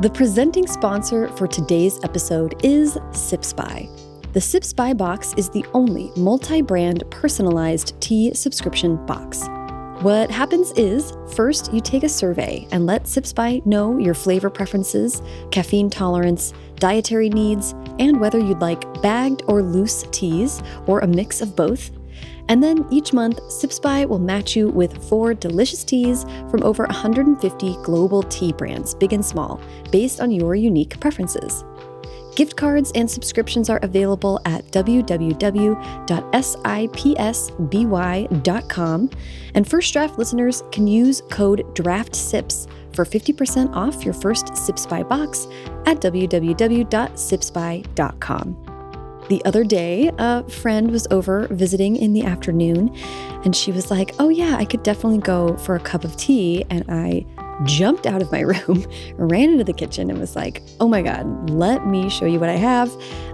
The presenting sponsor for today's episode is Sips By. The Sips By box is the only multi brand personalized tea subscription box. What happens is, first, you take a survey and let Sips By know your flavor preferences, caffeine tolerance, dietary needs, and whether you'd like bagged or loose teas or a mix of both. And then each month, Sips By will match you with four delicious teas from over 150 global tea brands, big and small, based on your unique preferences. Gift cards and subscriptions are available at www.sipsby.com. And First Draft listeners can use code DRAFTSIPS for 50% off your first Sips By box at www.sipsby.com. The other day, a friend was over visiting in the afternoon, and she was like, Oh, yeah, I could definitely go for a cup of tea. And I jumped out of my room, ran into the kitchen, and was like, oh my God, let me show you what I have.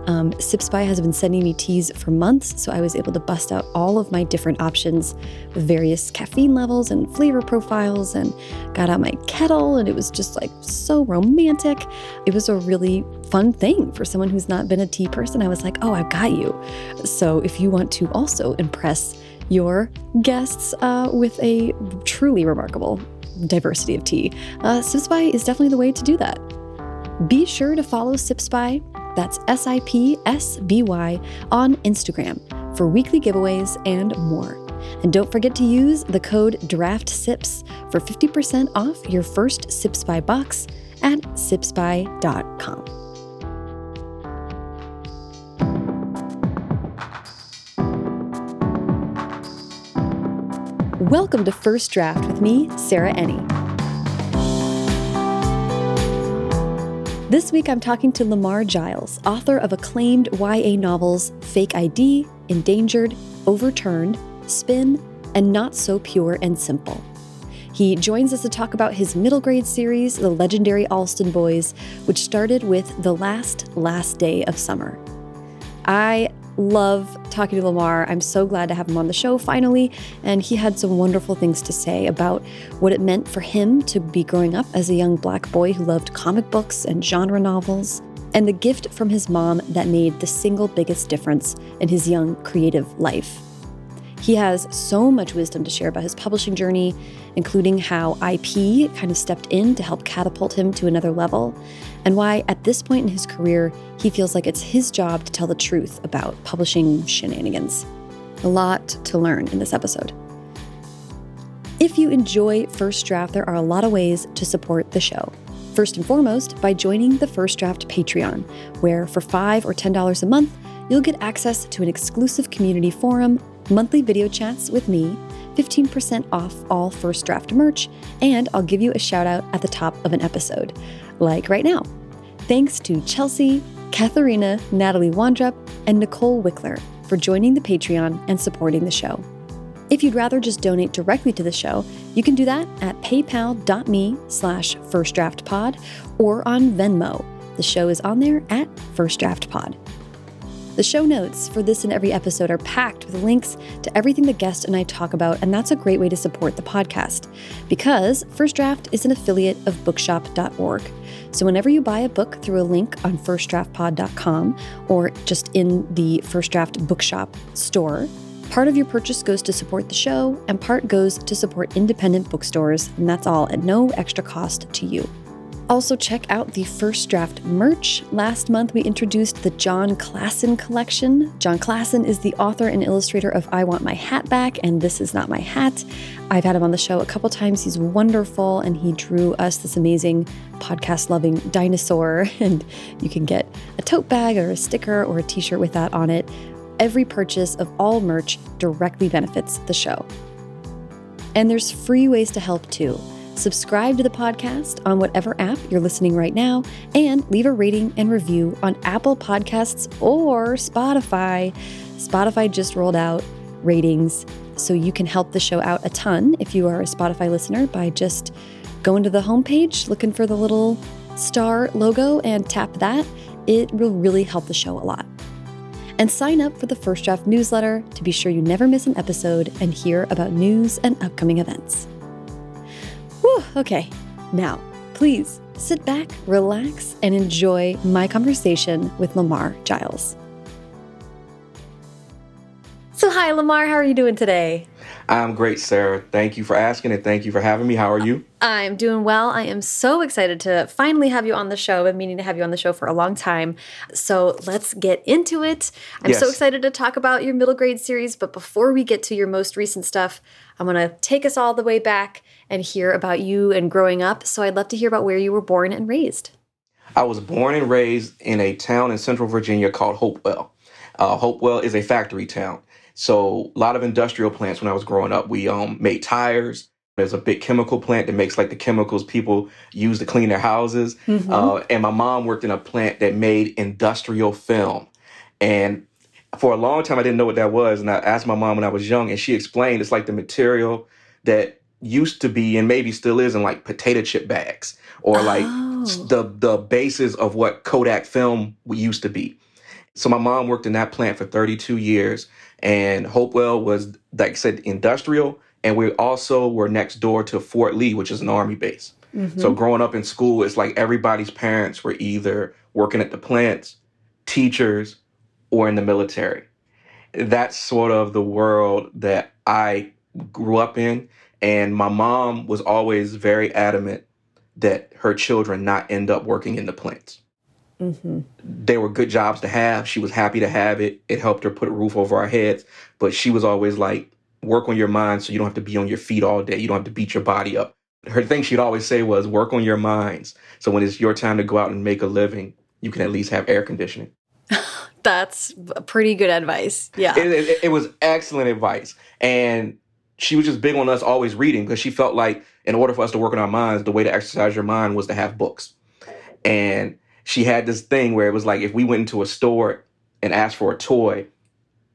Um, Sips By has been sending me teas for months, so I was able to bust out all of my different options with various caffeine levels and flavor profiles, and got out my kettle, and it was just like so romantic. It was a really fun thing for someone who's not been a tea person. I was like, oh, I've got you. So if you want to also impress your guests uh, with a truly remarkable diversity of tea, uh, Sips By is definitely the way to do that. Be sure to follow Sips By, that's S I P S B Y, on Instagram for weekly giveaways and more. And don't forget to use the code DRAFTSIPS for 50% off your first Sips By box at sipsby.com. Welcome to First Draft with me, Sarah Enni. This week I'm talking to Lamar Giles, author of acclaimed YA novels Fake ID, Endangered, Overturned, Spin, and Not So Pure and Simple. He joins us to talk about his middle grade series, The Legendary Alston Boys, which started with The Last, Last Day of Summer. I love talking to Lamar. I'm so glad to have him on the show finally. And he had some wonderful things to say about what it meant for him to be growing up as a young black boy who loved comic books and genre novels, and the gift from his mom that made the single biggest difference in his young creative life. He has so much wisdom to share about his publishing journey, including how IP kind of stepped in to help catapult him to another level, and why at this point in his career, he feels like it's his job to tell the truth about publishing shenanigans. A lot to learn in this episode. If you enjoy First Draft, there are a lot of ways to support the show. First and foremost, by joining the First Draft Patreon, where for 5 or $10 a month, you'll get access to an exclusive community forum monthly video chats with me, 15% off all first draft merch, and I'll give you a shout out at the top of an episode, like right now. Thanks to Chelsea, Katharina, Natalie Wandrup, and Nicole Wickler for joining the Patreon and supporting the show. If you'd rather just donate directly to the show, you can do that at paypal.me slash firstdraftpod or on Venmo. The show is on there at First Draft Pod. The show notes for this and every episode are packed with links to everything the guest and I talk about, and that's a great way to support the podcast because First Draft is an affiliate of bookshop.org. So whenever you buy a book through a link on firstdraftpod.com or just in the First Draft Bookshop store, part of your purchase goes to support the show and part goes to support independent bookstores, and that's all at no extra cost to you. Also, check out the First Draft merch. Last month, we introduced the Jon Klassen collection. Jon Klassen is the author and illustrator of I Want My Hat Back and This Is Not My Hat. I've had him on the show a couple times. He's wonderful, and he drew us this amazing podcast loving dinosaur. And you can get a tote bag or a sticker or a t shirt with that on it. Every purchase of all merch directly benefits the show. And there's free ways to help too subscribe to the podcast on whatever app you're listening right now, and leave a rating and review on Apple Podcasts or Spotify. Spotify just rolled out ratings, so you can help the show out a ton if you are a Spotify listener by just going to the homepage, looking for the little star logo, and tap that. It will really help the show a lot. And sign up for the First Draft newsletter to be sure you never miss an episode and hear about news and upcoming events. Whew, okay, now, please sit back, relax, and enjoy my conversation with Lamar Giles. So, hi, Lamar. How are you doing today? I'm great, Sarah. Thank you for asking and thank you for having me. How are you? I'm doing well. I am so excited to finally have you on the show. I've been meaning to have you on the show for a long time. So let's get into it. I'm yes. so excited to talk about your middle grade series. But before we get to your most recent stuff, I'm going to take us all the way back and hear about you and growing up. So I'd love to hear about where you were born and raised. I was born and raised in a town in central Virginia called Hopewell. Uh, Hopewell is a factory town. So a lot of industrial plants when I was growing up. We um, made tires. There's a big chemical plant that makes like the chemicals people use to clean their houses. Mm-hmm. Uh, and my mom worked in a plant that made industrial film. And for a long time, I didn't know what that was. And I asked my mom when I was young, and she explained it's like the material that used to be and maybe still is in like potato chip bags or like oh. the the basis of what Kodak film used to be. So my mom worked in that plant for 32 years and Hopewell was, like I said, industrial. And we also were next door to Fort Lee, which is an army base. Mm-hmm. So growing up in school, it's like everybody's parents were either working at the plants, teachers, or in the military. That's sort of the world that I grew up in. And my mom was always very adamant that her children not end up working in the plants. Mm-hmm. They were good jobs to have. She was happy to have it. It helped her put a roof over our heads. But she was always like, work on your mind so you don't have to be on your feet all day. You don't have to beat your body up. Her thing she'd always say was, work on your minds. So when it's your time to go out and make a living, you can at least have air conditioning. That's pretty good advice. Yeah. It, it, it was excellent advice. And she was just big on us always reading because she felt like in order for us to work on our minds, the way to exercise your mind was to have books. And she had this thing where it was like if we went into a store and asked for a toy,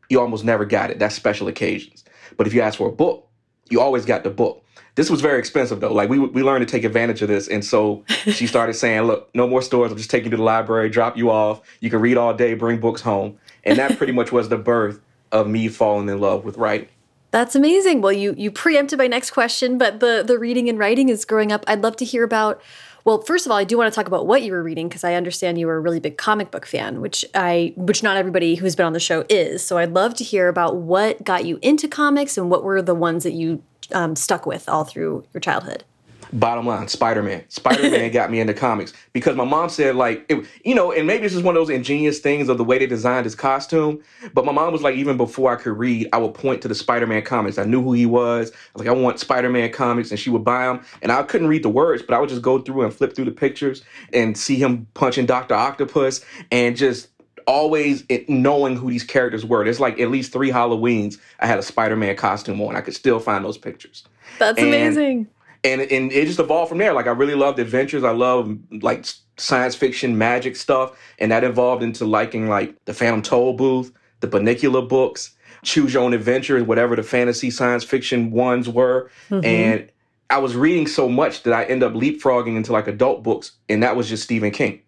you almost never got it. That's special occasions. But if you asked for a book, you always got the book. This was very expensive though. Like we we learned to take advantage of this, and so she started saying, "Look, no more stores. I'll just take you to the library, drop you off. You can read all day, bring books home." And that pretty much was the birth of me falling in love with writing. That's amazing. Well, you you preempted my next question, but the the reading and writing is growing up. I'd love to hear about well, first of all, I do want to talk about what you were reading because I understand you were a really big comic book fan, which I which not everybody who's been on the show is. So I'd love to hear about what got you into comics and what were the ones that you um, stuck with all through your childhood. Bottom line, Spider Man. Spider Man got me into comics because my mom said, like, it, you know, and maybe this is one of those ingenious things of the way they designed his costume. But my mom was like, even before I could read, I would point to the Spider Man comics. I knew who he was. I was like, I want Spider Man comics. And she would buy them. And I couldn't read the words, but I would just go through and flip through the pictures and see him punching Dr. Octopus and just always knowing who these characters were. There's like at least three Halloweens I had a Spider Man costume on. I could still find those pictures. That's and, amazing and and it just evolved from there. Like I really loved adventures. I love like science fiction, magic stuff, and that evolved into liking like the Phantom Tollbooth, the Bunnicula books, Choose Your Own Adventure, whatever the fantasy science fiction ones were, mm-hmm. and I was reading so much that I end up leapfrogging into like adult books, and that was just Stephen King.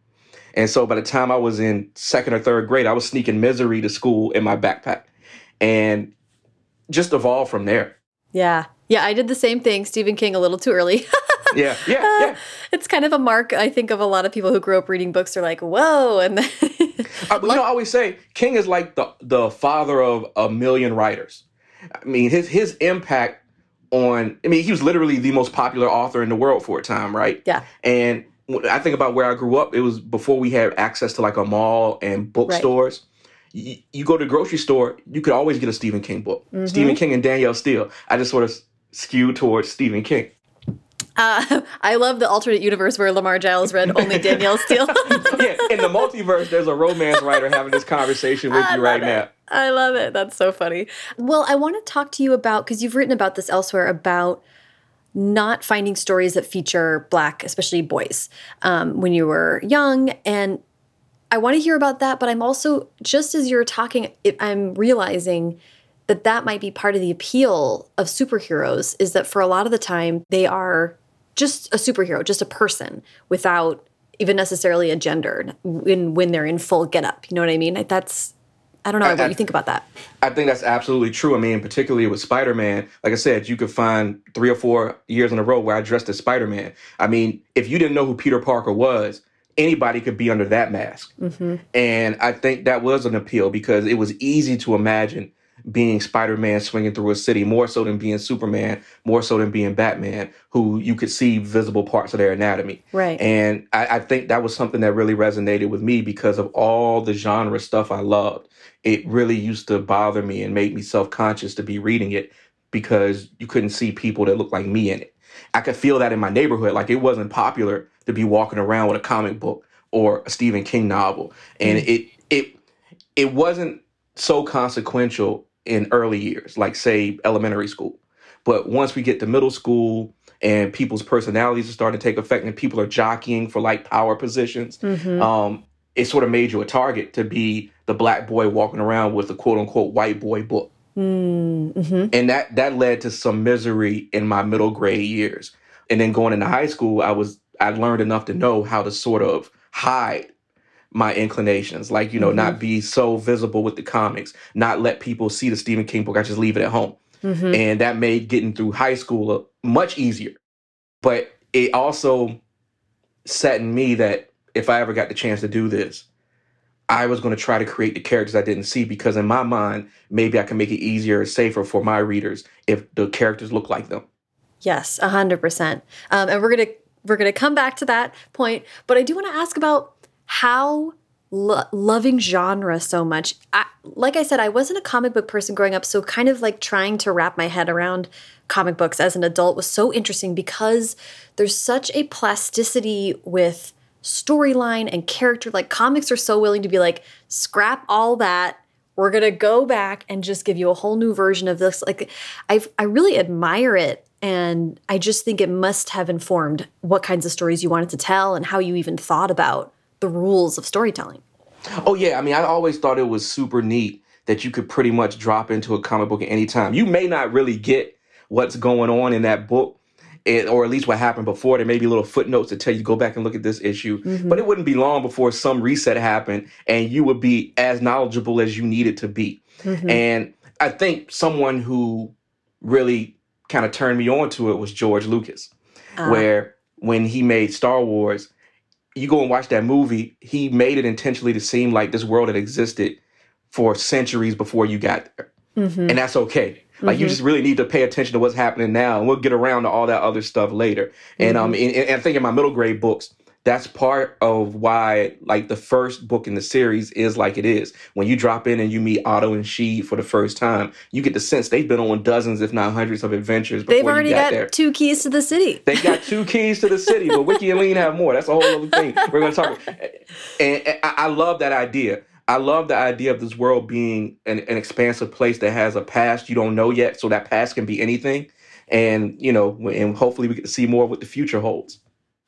And so by the time I was in second or third grade, I was sneaking misery to school in my backpack, and just evolved from there. Yeah. Yeah, I did the same thing. Stephen King a little too early. yeah, yeah, uh, yeah. It's kind of a mark, I think, of a lot of people who grew up reading books are like, whoa. And then uh, you know, I always say King is like the the father of a million writers. I mean, his his impact on I mean, he was literally the most popular author in the world for a time, right? Yeah. And I think about where I grew up, it was before we had access to like a mall and bookstores. Right you, you, go to the grocery store, you could always get a Stephen King book. Mm-hmm. Stephen King and Danielle Steel. I just sort of skewed towards Stephen King. Uh, I love the alternate universe where Lamar Giles read only Danielle Steel. yeah, in the multiverse, there's a romance writer having this conversation with I you right it. now. I love it. That's so funny. Well, I want to talk to you about because you've written about this elsewhere about not finding stories that feature black, especially boys, um, when you were young. And I want to hear about that, but I'm also just as you're talking, I'm realizing that that might be part of the appeal of superheroes is that for a lot of the time they are just a superhero, just a person without even necessarily a gender when when they're in full get up. You know what I mean? That's I don't know I, what I, you think about that. I think that's absolutely true. I mean, particularly with Spider Man, like I said, you could find three or four years in a row where I dressed as Spider Man. I mean, if you didn't know who Peter Parker was, anybody could be under that mask. Mm-hmm. And I think that was an appeal because it was easy to imagine being Spider-Man swinging through a city, more so than being Superman, more so than being Batman, who you could see visible parts of their anatomy. Right. And I, I think that was something that really resonated with me because of all the genre stuff I loved. It really used to bother me and make me self-conscious to be reading it because you couldn't see people that looked like me in it. I could feel that in my neighborhood. Like it wasn't popular to be walking around with a comic book or a Stephen King novel. And mm. it it it wasn't so consequential in early years, like say elementary school. But once we get to middle school and people's personalities are starting to take effect and people are jockeying for like power positions, mm-hmm. um, it sort of made you a target to be the black boy walking around with a quote unquote white boy book. Mm-hmm. And that that led to some misery in my middle grade years. And then going into high school, I was I learned enough to know how to sort of hide my inclinations, like, you know, mm-hmm. not be so visible with the comics, not let people see the Stephen King book. I just leave it at home. Mm-hmm. And that made getting through high school uh, much easier. But it also set in me that if I ever got the chance to do this, I was going to try to create the characters I didn't see because in my mind, maybe I can make it easier or safer for my readers if the characters look like them. Yes, a hundred percent. Um, and we're gonna we're gonna come back to that point, but I do want to ask about how lo loving genre so much. I, like I said, I wasn't a comic book person growing up, so kind of like trying to wrap my head around comic books as an adult was so interesting because there's such a plasticity with storyline and character. Like comics are so willing to be like, scrap all that. We're gonna go back and just give you a whole new version of this. Like, I I really admire it and I just think it must have informed what kinds of stories you wanted to tell and how you even thought about the rules of storytelling. Oh yeah, I mean, I always thought it was super neat that you could pretty much drop into a comic book at any time. You may not really get what's going on in that book, it, or at least what happened before. There may be little footnotes to tell you go back and look at this issue, mm-hmm. but it wouldn't be long before some reset happened, and you would be as knowledgeable as you needed to be. Mm-hmm. And I think someone who really kind of turned me on to it was George Lucas, uh. where when he made Star Wars, you go and watch that movie, he made it intentionally to seem like this world had existed for centuries before you got there. Mm-hmm. And that's okay. Like mm-hmm. you just really need to pay attention to what's happening now, and we'll get around to all that other stuff later. And um, mm-hmm. and, and I think in my middle grade books, that's part of why like the first book in the series is like it is when you drop in and you meet otto and Sheed for the first time you get the sense they've been on dozens if not hundreds of adventures they've already got, got there. two keys to the city they got two keys to the city but wiki and lean have more that's a whole other thing we're going to talk and, and I, I love that idea I love the idea of this world being an, an expansive place that has a past you don't know yet, so that past can be anything. And, you know, and hopefully we get to see more of what the future holds.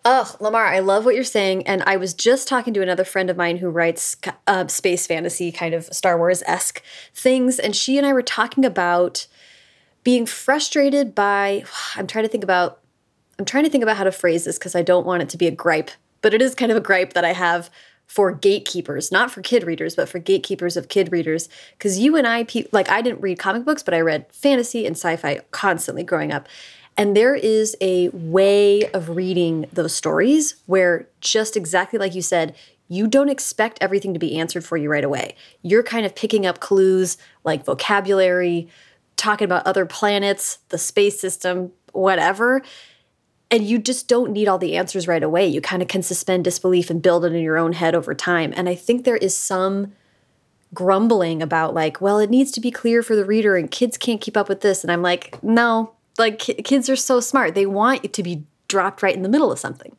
Oh, Lamar, I love what you're saying. And I was just talking to another friend of mine who writes uh, space fantasy, kind of Star Wars esque things. And she and I were talking about being frustrated by, I'm trying to think about, I'm trying to think about how to phrase this because I don't want it to be a gripe, but it is kind of a gripe that I have for gatekeepers, not for kid readers, but for gatekeepers of kid readers. Because you and I, like, I didn't read comic books, but I read fantasy and sci fi constantly growing up. And there is a way of reading those stories where, just exactly like you said, you don't expect everything to be answered for you right away. You're kind of picking up clues like vocabulary, talking about other planets, the space system, whatever. And you just don't need all the answers right away. You kind of can suspend disbelief and build it in your own head over time. And I think there is some grumbling about, like, well, it needs to be clear for the reader and kids can't keep up with this. And I'm like, no, like kids are so smart. They want it to be dropped right in the middle of something.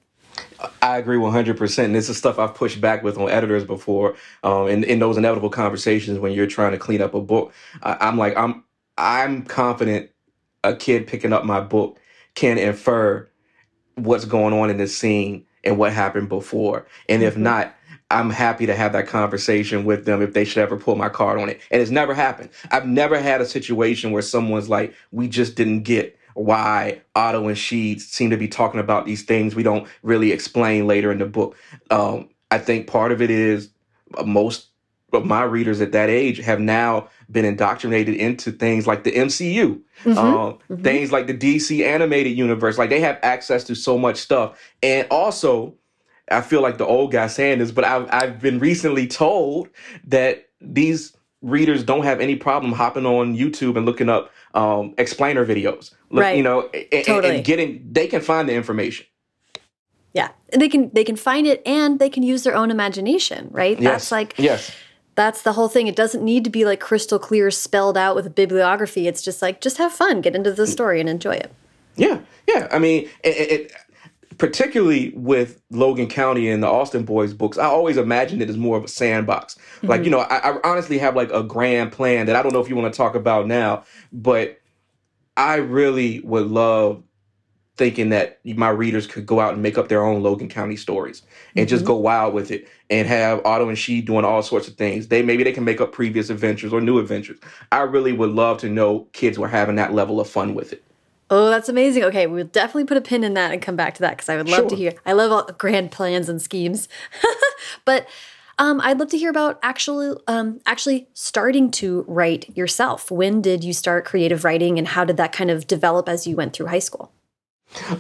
I agree 100%. And this is stuff I've pushed back with on editors before. Um, in, in those inevitable conversations when you're trying to clean up a book, I, I'm like, I'm, I'm confident a kid picking up my book can infer what's going on in this scene and what happened before. And if mm-hmm. not, I'm happy to have that conversation with them if they should ever pull my card on it. And it's never happened. I've never had a situation where someone's like, we just didn't get why Otto and Sheed seem to be talking about these things we don't really explain later in the book. Um, I think part of it is uh, most of my readers at that age have now been indoctrinated into things like the MCU, Mhm, um, mhm. things like the DC animated universe. Like they have access to so much stuff. And also, I feel like the old guy saying this, but I've, I've been recently told that these readers don't have any problem hopping on YouTube and looking up um, explainer videos. Look, Right. You know, and, and- Totally. and getting, they can find the information. Yeah, and they can they can find it and they can use their own imagination, right? Yes. That's like Yes. That's the whole thing. It doesn't need to be like crystal clear spelled out with a bibliography. It's just like just have fun, get into the story and enjoy it. Yeah, yeah. I mean, it, it, particularly with Logan County and the Alston Boys books, I always imagined it as more of a sandbox. Like, mm-hmm. you know, I, I honestly have like a grand plan that I don't know if you want to talk about now, but I really would love thinking that my readers could go out and make up their own Logan County stories and just go wild with it and have Otto and Sheed doing all sorts of things. They maybe they can make up previous adventures or new adventures. I really would love to know kids were having that level of fun with it. Oh, that's amazing. Okay, we'll definitely put a pin in that and come back to that because I would love to hear. I love all grand plans and schemes, but um, I'd love to hear about actually um, actually starting to write yourself. When did you start creative writing, and how did that kind of develop as you went through high school?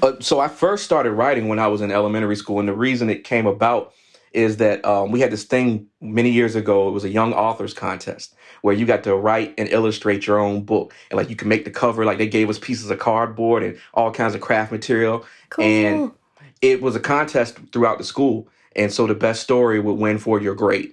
Uh, so I first started writing when I was in elementary school, and the reason it came about is that um, we had this thing many years ago. It was a young authors contest where you got to write and illustrate your own book, and like you can make the cover. Like they gave us pieces of cardboard and all kinds of craft material, Cool. and it was a contest throughout the school. And so the best story would win for your grade.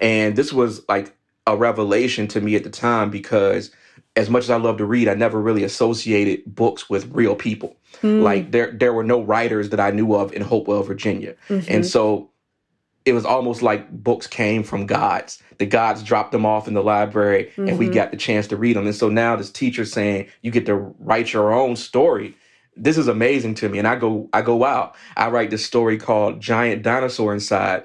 And this was like a revelation to me at the time because as much as I love to read, I never really associated books with real people. Hmm. Like there there were no writers that I knew of in Hopewell, Virginia. Mhm. And so it was almost like books came from gods. The gods dropped them off in the library and we Mhm. got the chance to read them. And so now this teacher saying you get to write your own story. This is amazing to me. And I go, I go, wow. I write this story called Giant Dinosaur Inside,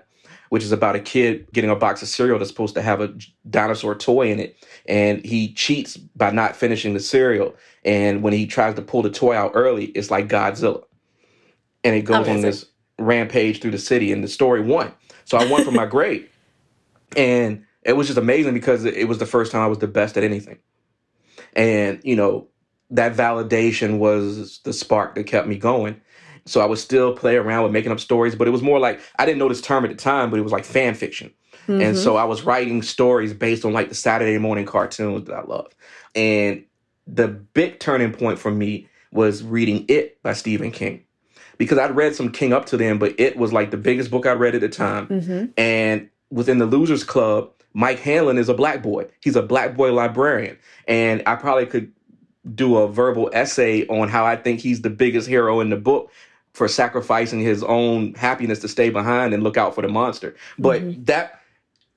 which is about a kid getting a box of cereal that's supposed to have a dinosaur toy in it. And he cheats by not finishing the cereal. And when he tries to pull the toy out early, it's like Godzilla. And it goes on this rampage through the city, and the story won. So I won for my grade. And it was just amazing because it it was the first time I was the best at anything. And, you know, that validation was the spark that kept me going. So I would still play around with making up stories, but it was more like I didn't know this term at the time, but it was like fan fiction. And Mhm. so I was writing stories based on like the Saturday morning cartoons that I loved. And the big turning point for me was reading It by Stephen King. Because I'd read some King up to then, but it was like the biggest book I read at the time. Mhm. And within the Losers Club, Mike Hanlon is a black boy. He's a black boy librarian. And I probably could do a verbal essay on how I think he's the biggest hero in the book for sacrificing his own happiness to stay behind and look out for the monster. But mm-hmm. that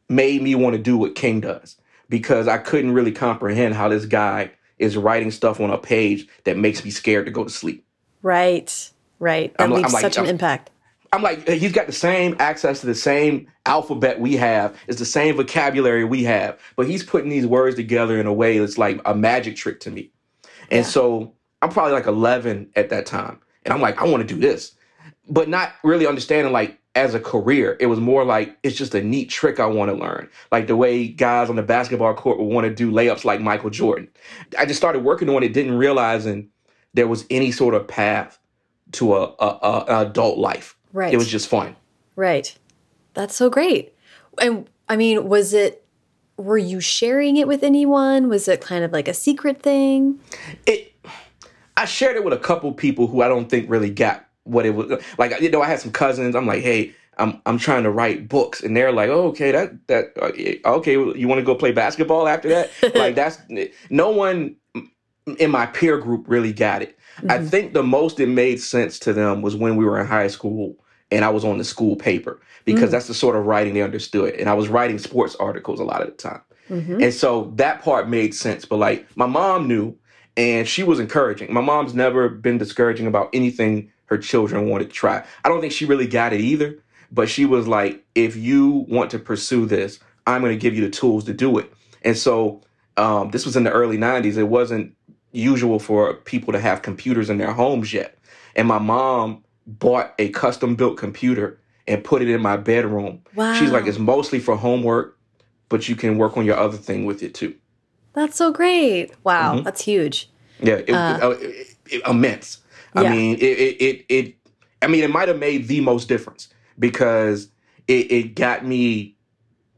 made me want to do what King does because I couldn't really comprehend how this guy is writing stuff on a page that makes me scared to go to sleep. Right, right. That I'm leaves I'm like- such an I'm- impact. I'm like, uh, he's got the same access to the same alphabet we have. It's the same vocabulary we have, but he's putting these words together in a way that's like a magic trick to me. And Yeah. so I'm probably like 11 at that time, and I'm like, I want to do this, but not really understanding like as a career. It was more like it's just a neat trick I want to learn, like the way guys on the basketball court would want to do layups like Michael Jordan. I just started working on it, didn't realizing there was any sort of path to a, a, a an adult life. Right. It was just fun. Right. That's so great. And I mean, was it, were you sharing it with anyone? Was it kind of like a secret thing? It. I shared it with a couple people who I don't think really got what it was like. You know, I had some cousins. I'm like, hey, I'm I'm trying to write books, and they're like, oh, okay, that that uh, okay. You want to go play basketball after that? like that's no one in my peer group really got it. I Mhm. think the most it made sense to them was when we were in high school and I was on the school paper because Mm. that's the sort of writing they understood. And I was writing sports articles a lot of the time. Mhm. And so that part made sense. But like my mom knew and she was encouraging. My mom's never been discouraging about anything her children wanted to try. I don't think she really got it either. But she was like, if you want to pursue this, I'm going to give you the tools to do it. And so um, this was in the early 90s. It wasn't usual for people to have computers in their homes yet. And my mom bought a custom built computer and put it in my bedroom. Wow. She's like, it's mostly for homework. but you can work on your other thing with it too. That's so great. Wow, mm-hmm. that's huge. Yeah, it, uh, it, it, immense. Yeah. I mean, it, it, it, I mean, it might have made the most difference because it, it got me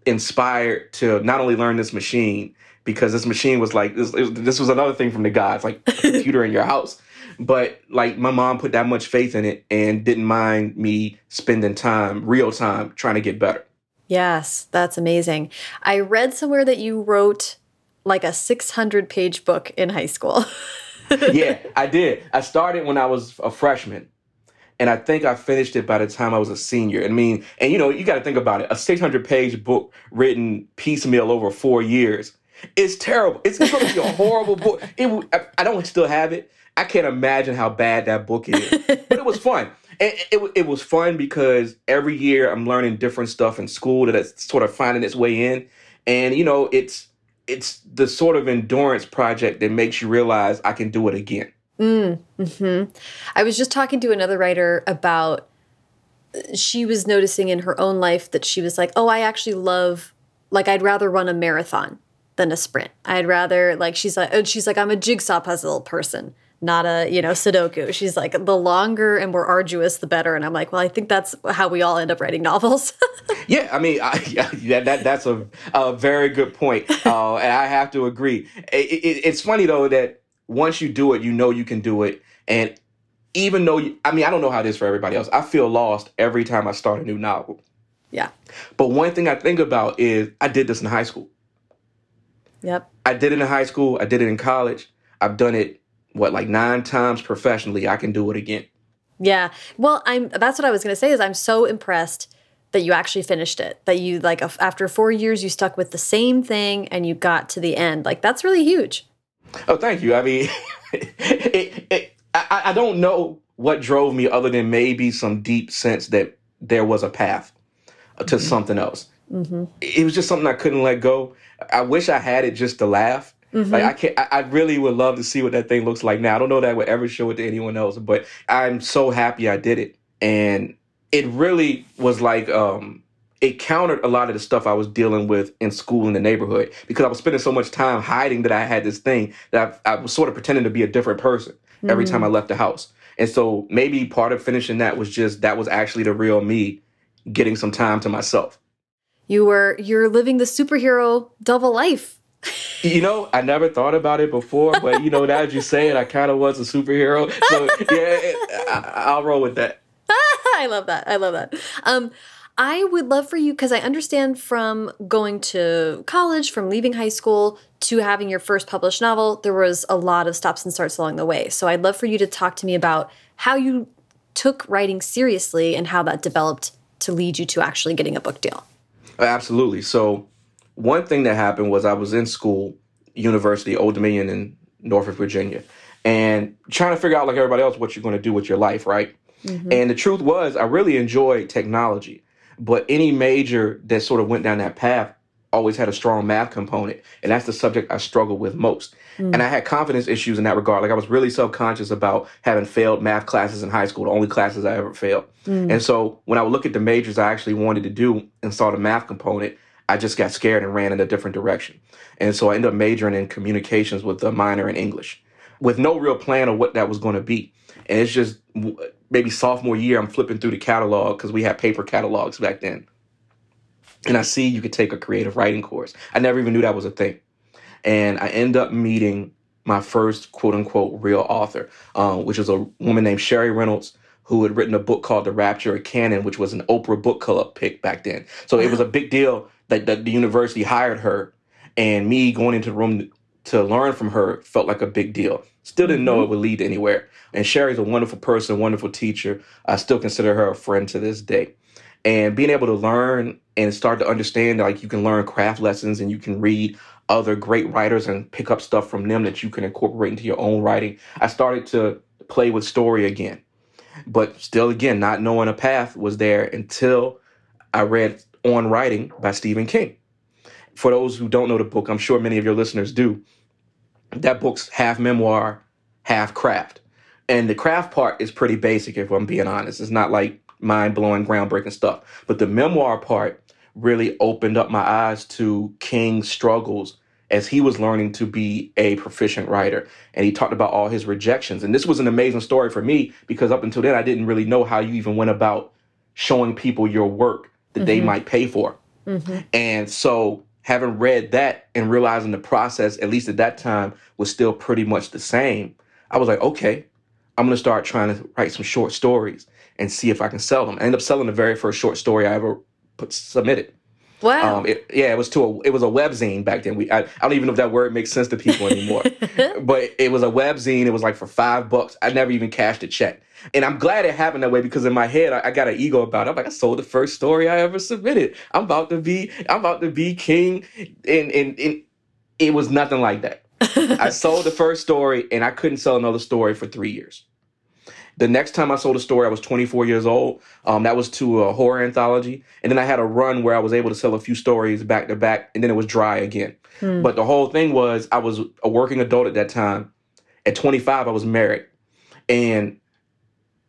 inspired to not only learn this machine because this machine was like this, this was another thing from the gods, like a computer in your house. But like my mom put that much faith in it and didn't mind me spending time, real time, trying to get better. Yes, that's amazing. I read somewhere that you wrote like a 600 page book in high school. yeah, I did. I started when I was a freshman. And I think I finished it by the time I was a senior. I mean, and you know, you got to think about it. A 600 page book written piecemeal over four years. It's terrible. It's going to be a horrible book. It, I, I don't still have it. I can't imagine how bad that book is. but it was fun. And it, it, it was fun because every year I'm learning different stuff in school that's sort of finding its way in. And, you know, it's it's the sort of endurance project that makes you realize I can do it again. Mm, hmm I was just talking to another writer about she was noticing in her own life that she was like, oh, I actually love, like, I'd rather run a marathon than a sprint. I'd rather, like, she's like, and she's like, I'm a jigsaw puzzle person, not a, you know, Sudoku. She's like, the longer and more arduous, the better. And I'm like, well, I think that's how we all end up writing novels. yeah, I mean, I, yeah, that, that's a, a very good point. Uh, and I have to agree. It, it, it's funny, though, that once you do it, you know you can do it. And even though, you, I mean, I don't know how it is for everybody else. I feel lost every time I start a new novel. Yeah. But one thing I think about is I did this in high school. Yep. I did it in high school. I did it in college. I've done it, what, like nine times professionally. I can do it again. Yeah. Well, I'm, that's what I was going to say is I'm so impressed that you actually finished it that you like after four years you stuck with the same thing and you got to the end like that's really huge Oh, thank you. I mean, it, it, I, I don't know what drove me other than maybe some deep sense that there was a path to mm-hmm. something else. Mm-hmm. It was just something I couldn't let go. I wish I had it just to laugh. Mm-hmm. Like I can't. I, I really would love to see what that thing looks like now. I don't know that I would ever show it to anyone else, but I'm so happy I did it, and it really was like um, it countered a lot of the stuff I was dealing with in school in the neighborhood because I was spending so much time hiding that I had this thing that I, I was sort of pretending to be a different person mm-hmm. every time I mm-hmm. left the house. And so maybe part of finishing that was just that was actually the real me getting some time to myself. You were you're living the superhero double life. You know, I never thought about it before, but you know, now that you say it, I kind of was a superhero. So yeah, I, will roll with that. I love that. I love that. Um, I would love for you because I understand from going to college, from leaving high school to having your first published novel, there was a lot of stops and starts along the way. So I'd love for you to talk to me about how you took writing seriously and how that developed to lead you to actually getting a book deal. Absolutely. So one thing that happened was I was in school, University, Old Dominion in Norfolk, Virginia, and trying to figure out like everybody else what you're going to do with your life, right? Mm -hmm. And the truth was I really enjoyed technology. But any major that sort of went down that path always had a strong math component. And that's the subject I struggled with most. Mm. And I had confidence issues in that regard. Like I was really self conscious about having failed math classes in high school, the only classes I ever failed. Mm. And so when I would look at the majors I actually wanted to do and saw the math component, I just got scared and ran in a different direction. And so I ended up majoring in communications with a minor in English with no real plan of what that was going to be. And it's just maybe sophomore year, I'm flipping through the catalog because we had paper catalogs back then. And I see you could take a creative writing course. I never even knew that was a thing. And I end up meeting my first quote unquote real author, um, which was a woman named Sheri Reynolds, who had written a book called The Rapture of Canaan, which was an Oprah book club pick back then. So it was a big deal that, that the university hired her. And me going into the room to learn from her felt like a big deal. Still didn't know mm-hmm. it would lead anywhere. And Sheri's a wonderful person, wonderful teacher. I still consider her a friend to this day. And being able to learn and start to understand like you can learn craft lessons and you can read other great writers and pick up stuff from them that you can incorporate into your own writing. I started to play with story again. But still again, not knowing a path was there until I read On Writing by Stephen King. For those who don't know the book, I'm sure many of your listeners do that book's half memoir, half craft. And the craft part is pretty basic, if I'm being honest. It's not like mind blowing, groundbreaking stuff. But the memoir part really opened up my eyes to King's struggles as he was learning to be a proficient writer. And he talked about all his rejections. And this was an amazing story for me because up until then, I didn't really know how you even went about showing people your work that they might pay for. And so, having read that and realizing the process, at least at that time, was still pretty much the same, I was like, okay, I'm gonna start trying to write some short stories and see if I can sell them. I ended up selling the very first short story I ever put submitted. Wow. Um, it, yeah, it was to a it was a webzine back then. We I, I don't even know if that word makes sense to people anymore, but it was a webzine. It was like for five bucks. I never even cashed a check, and I'm glad it happened that way because in my head I, I got an ego about it. I'm like, I sold the first story I ever submitted. I'm about to be I'm about to be king, and and, and it was nothing like that. I sold the first story, and I couldn't sell another story for three years. The next time I sold a story, I was 24 years old. Um, that was to a horror anthology. And then I had a run where I was able to sell a few stories back to back, and then it was dry again. But the whole thing was I was a working adult at that time. At 25, I was married. And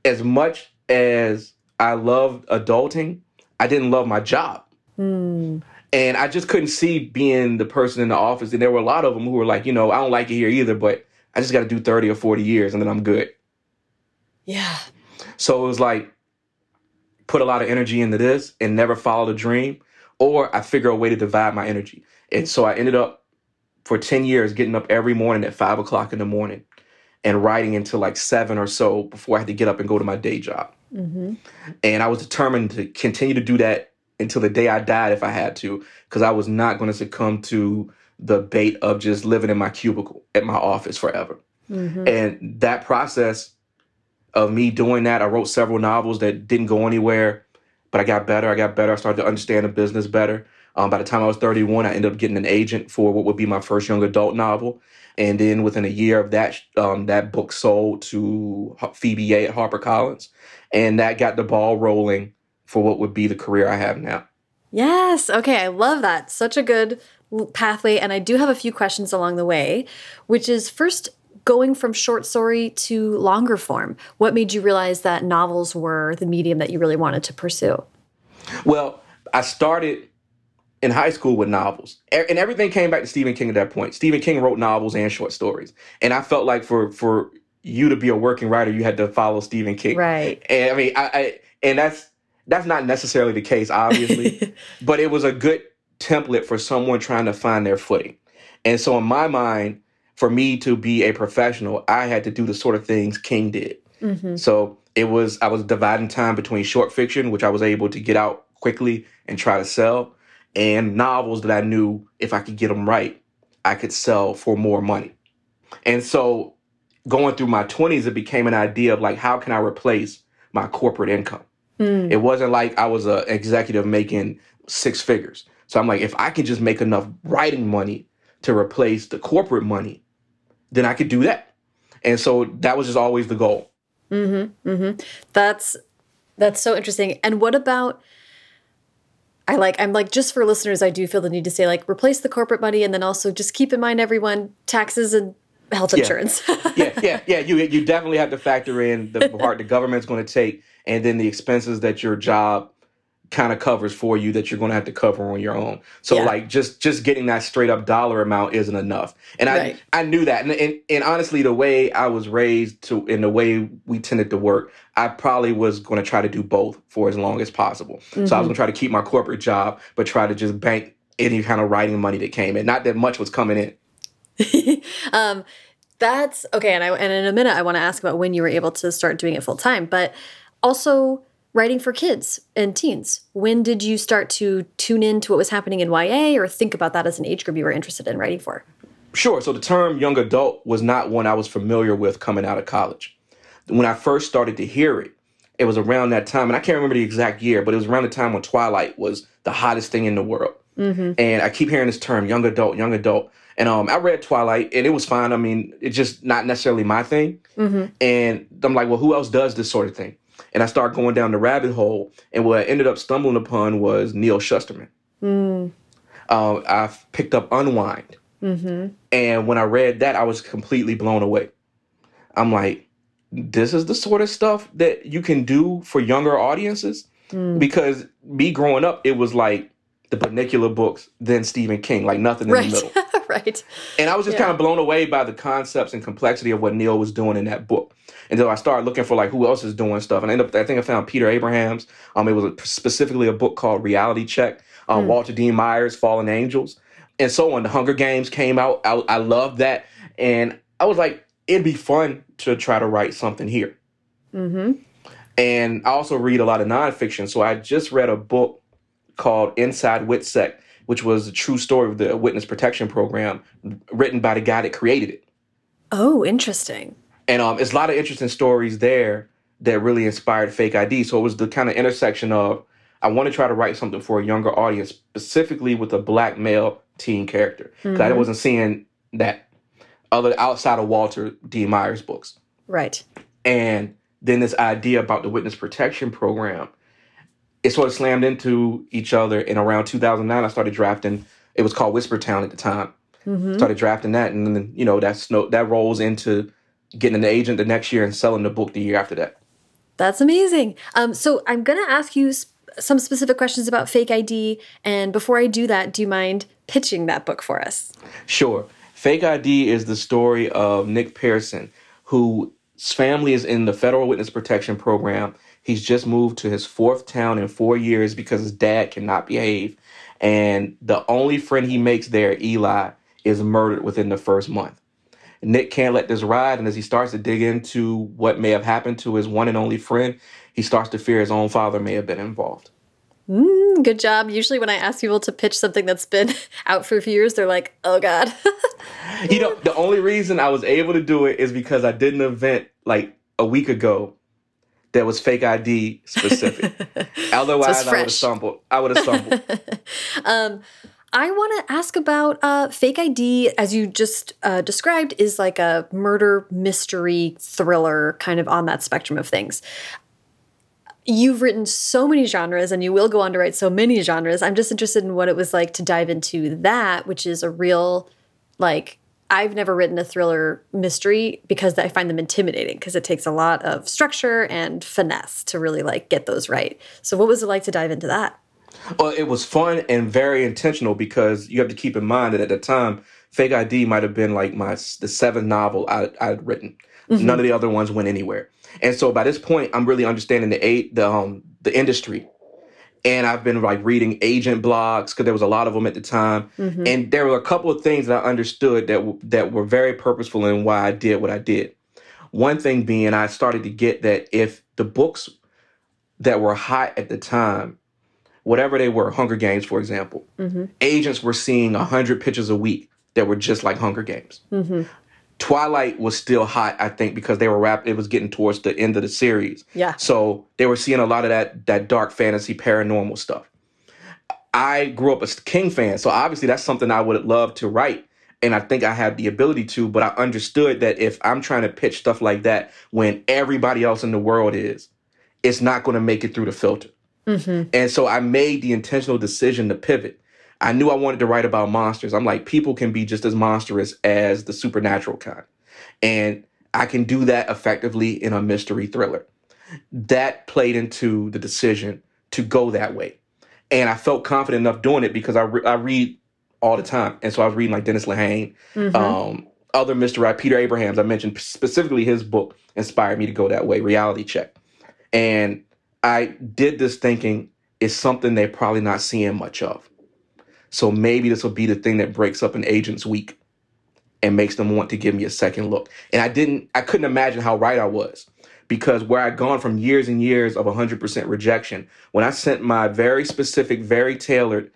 as much as I loved adulting, I didn't love my job. Hmm. And I just couldn't see being the person in the office. And there were a lot of them who were like, you know, I don't like it here either, but I just got to do 30 or 40 years and then I'm good. Yeah. So it was like put a lot of energy into this and never follow a dream, or I figure a way to divide my energy. And so I ended up for 10 years getting up every morning at five o'clock in the morning and writing until like seven or so before I had to get up and go to my day job. Mm-hmm. And I was determined to continue to do that until the day I died if I had to, because I was not going to succumb to the bait of just living in my cubicle at my office forever. Mm-hmm. And that process of me doing that, I wrote several novels that didn't go anywhere, but I got better. I got better. I started to understand the business better. Um, by the time I was 31, I ended up getting an agent for what would be my first young adult novel. And then within a year of that, um, that book sold to Phoebe Yeh at HarperCollins. And that got the ball rolling for what would be the career I have now. Yes. Okay. I love that. Such a good pathway. And I do have a few questions along the way, which is first going from short story to longer form. What made you realize that novels were the medium that you really wanted to pursue? Well, I started in high school with novels, E- and everything came back to Stephen King at that point. Stephen King wrote novels and short stories, and I felt like for for you to be a working writer, you had to follow Stephen King. Right. And I mean, I, I and that's that's not necessarily the case, obviously, but it was a good template for someone trying to find their footing. And so, in my mind, for me to be a professional, I had to do the sort of things King did. Mm-hmm. So it was I was dividing time between short fiction, which I was able to get out quickly and try to sell, and novels that I knew if I could get them right, I could sell for more money. And so going through my 20s, it became an idea of like, how can I replace my corporate income? Mm. It wasn't like I was an executive making six figures. So I'm like, if I can just make enough writing money to replace the corporate money, then I could do that. And so that was just always the goal. Mm-hmm. Mm-hmm. That's that's so interesting. And what about I like I'm like just for listeners, I do feel the need to say like replace the corporate money and then also just keep in mind everyone taxes and health Yeah. insurance. yeah, yeah, yeah. You you definitely have to factor in the part the government's going to take, and then the expenses that your job kind of covers for you that you're going to have to cover on your own. So Yeah. like just just getting that straight up dollar amount isn't enough. And Right. I I knew that. And, and and honestly the way I was raised to in the way we tended to work, I probably was going to try to do both for as long as possible. So I was Mhm. going to try to keep my corporate job but try to just bank any kind of writing money that came in. Not that much was coming in. um, that's okay. And I and in a minute, I want to ask about when you were able to start doing it full time, but also writing for kids and teens. When did you start to tune in to what was happening in YA, or think about that as an age group you were interested in writing for? Sure. So the term young adult was not one I was familiar with coming out of college. When I first started to hear it, it was around that time, and I can't remember the exact year, but it was around the time when Twilight was the hottest thing in the world. Mm-hmm. And I keep hearing this term, young adult, young adult. And um, I read Twilight, and it was fine. I mean, it's just not necessarily my thing. Mm-hmm. And I'm like, well, who else does this sort of thing? And I started going down the rabbit hole, and what I ended up stumbling upon was Neal Shusterman. Mm. Uh, I picked up Unwind. Mm-hmm. And when I read that, I was completely blown away. I'm like, this is the sort of stuff that you can do for younger audiences. Mm. Because me growing up, it was like the Bunnicula books, then Stephen King, like nothing in right. the middle. right. And I was just Yeah. kind of blown away by the concepts and complexity of what Neal was doing in that book. Until I started looking for like who else is doing stuff, and I ended up I think I found Peter Abrahams. Um, it was a, specifically a book called Reality Check. Uh, Hmm. Walter Dean Myers, Fallen Angels, and so on. The Hunger Games came out. I, I loved that, and I was like, it'd be fun to try to write something here. Mm-hmm. And I also read a lot of nonfiction. So I just read a book called Inside WITSEC, which was a true story of the Witness Protection Program, written by the guy that created it. Oh, interesting. And um, it's a lot of interesting stories there that really inspired Fake ID. So it was the kind of intersection of I want to try to write something for a younger audience, specifically with a black male teen character. Because I Mhm. wasn't seeing that other outside of Walter D. Myers books. Right. And then this idea about the witness protection program, it sort of slammed into each other. And around 2009, I started drafting. It was called Whisper Town at the time. Mm-hmm. Started drafting that, and then you know that's no that rolls into getting an agent the next year and selling the book the year after that. That's amazing. Um, so I'm going to ask you sp- some specific questions about fake ID. And before I do that, do you mind pitching that book for us? Sure. Fake ID is the story of Nick Pearson, whose family is in the Federal Witness Protection Program. He's just moved to his fourth town in four years because his dad cannot behave. And the only friend he makes there, Eli, is murdered within the first month. Nick can't let this ride, and as he starts to dig into what may have happened to his one and only friend, he starts to fear his own father may have been involved. Mm, good job. Usually, when I ask people to pitch something that's been out for a few years, they're like, oh, God. You know, the only reason I was able to do it is because I did an event like a week ago that was fake ID specific. Otherwise, I would have stumbled. I would have stumbled. um, I want to ask about uh, fake ID, as you just uh, described, is like a murder mystery thriller, kind of on that spectrum of things. You've written so many genres, and you will go on to write so many genres. I'm just interested in what it was like to dive into that, which is a real, like, I've never written a thriller mystery because I find them intimidating because it takes a lot of structure and finesse to really like get those right. So, what was it like to dive into that? well, it was fun and very intentional because you have to keep in mind that at the time, Fake ID might have been like my the seventh novel I, I'd written. None of the other ones went anywhere. And so by this point, I'm really understanding the eight the um the industry. And I've been like reading agent blogs because there was a lot of them at the time. Mhm. And there were a couple of things that I understood that w- that were very purposeful in why I did what I did. One thing being, I started to get that if the books that were hot at the time, whatever they were, Hunger Games, for example, hmm agents were seeing hundred pictures a week that were just like Hunger Games. hmm Twilight was still hot, I think, because they were wrapped. It was getting towards the end of the series, Yeah. so they were seeing a lot of that that dark fantasy, paranormal stuff. I grew up a King fan, so obviously that's something I would love to write, and I think I have the ability to. But I understood that if I'm trying to pitch stuff like that when everybody else in the world is, it's not going to make it through the filter. hmm And so I made the intentional decision to pivot. I knew I wanted to write about monsters. I'm like, people can be just as monstrous as the supernatural kind. And I can do that effectively in a mystery thriller. That played into the decision to go that way. And I felt confident enough doing it because I, re- I read all the time. And so I was reading like Dennis Lehane, hmm um, other Mr. Right, Peter Abrahams. I mentioned specifically his book inspired me to go that way, Reality Check. And I did this thinking it's something they're probably not seeing much of. So maybe this will be the thing that breaks up an agent's week and makes them want to give me a second look. And I didn't, I couldn't imagine how right I was because where I'd gone from years and years of 100% rejection, when I sent my very specific, very tailored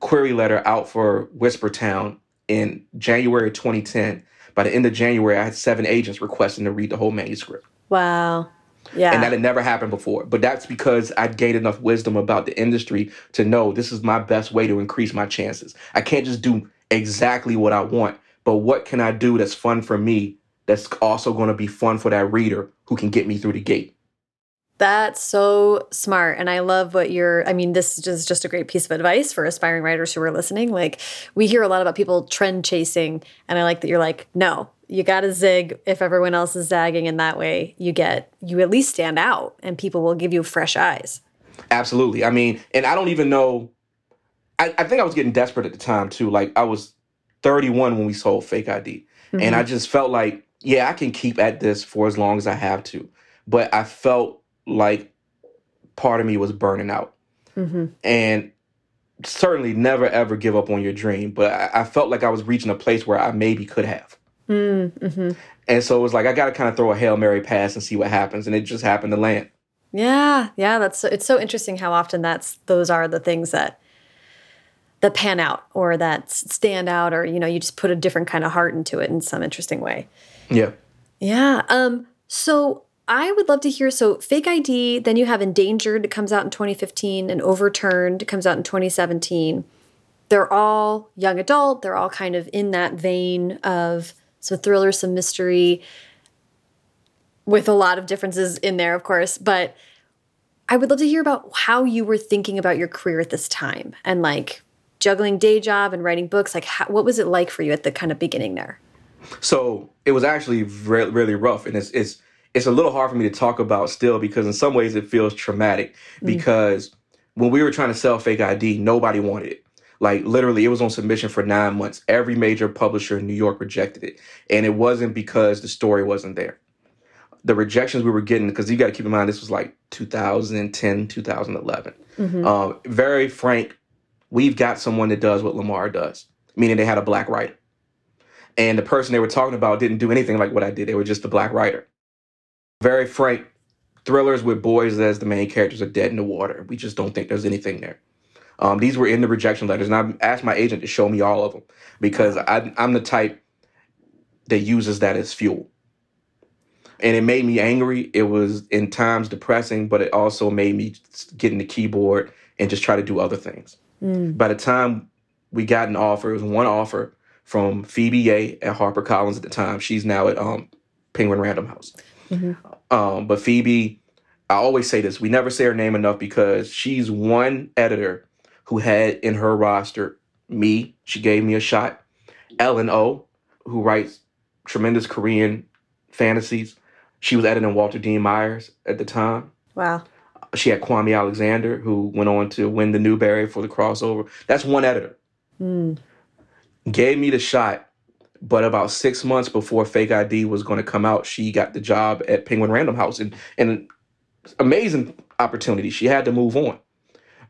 query letter out for Whisper Town in January 2010, by the end of January, I had seven agents requesting to read the whole manuscript. Wow. Yeah. And that had never happened before. But that's because I'd gained enough wisdom about the industry to know this is my best way to increase my chances. I can't just do exactly what I want, but what can I do that's fun for me that's also going to be fun for that reader who can get me through the gate? That's so smart. And I love what you're, I mean, this is just a great piece of advice for aspiring writers who are listening. Like, we hear a lot about people trend chasing, and I like that you're like, no, you got to zig if everyone else is zagging. And that way you get, you at least stand out and people will give you fresh eyes. Absolutely. I mean, and I don't even know I, I think I was getting desperate at the time too. Like I was 31 when we sold Fake ID, Mm-hmm. and I just felt like, yeah, I can keep at this for as long as I have to. But I felt like part of me was burning out, hmm and certainly never ever give up on your dream. But I, I felt like I was reaching a place where I maybe could have. Mm-hmm. And so it was like I got to kind of throw a hail mary pass and see what happens, and it just happened to land. Yeah, yeah, that's so, it's so interesting how often that's those are the things that that pan out or that stand out or you know you just put a different kind of heart into it in some interesting way. Yeah. Yeah. Um so I would love to hear so fake ID then you have endangered it comes out in 2015 and overturned it comes out in 2017. They're all young adult, they're all kind of in that vein of some thriller, some mystery with a lot of differences in there of course, but I would love to hear about how you were thinking about your career at this time and like juggling day job and writing books. Like, how, what was it like for you at the kind of beginning there? So it was actually re- really rough, and it's it's it's a little hard for me to talk about still because in some ways it feels traumatic. Mm. Because when we were trying to sell fake ID, nobody wanted it. Like literally, it was on submission for nine months. Every major publisher in New York rejected it, and it wasn't because the story wasn't there. The rejections we were getting, because you got to keep in mind this was like 2010, 2011. Um, very frank, we've got someone that does what Lamar does, meaning they had a black writer and the person they were talking about didn't do anything like what I did. They were just a black writer. Very frank thrillers with boys as the main characters are dead in the water. We just don't think there's anything there. Um, these were in the rejection letters, and I asked my agent to show me all of them because I, I'm the type that uses that as fuel. And it made me angry. It was in times depressing, but it also made me get in the keyboard and just try to do other things. By the time we got an offer, it was one offer from Phoebe Yeh at HarperCollins at the time. She's now at um, Penguin Random House. Um, but Phoebe, I always say this: we never say her name enough because she's one editor who had in her roster me. She gave me a shot. Ellen O, who writes tremendous Korean fantasies. She was editing Walter Dean Myers at the time. Wow. She had Kwame Alexander, who went on to win the Newbery for the crossover. That's one editor Mm. gave me the shot, but about six months before Fake ID was going to come out, she got the job at Penguin Random House, and and amazing opportunity. She had to move on,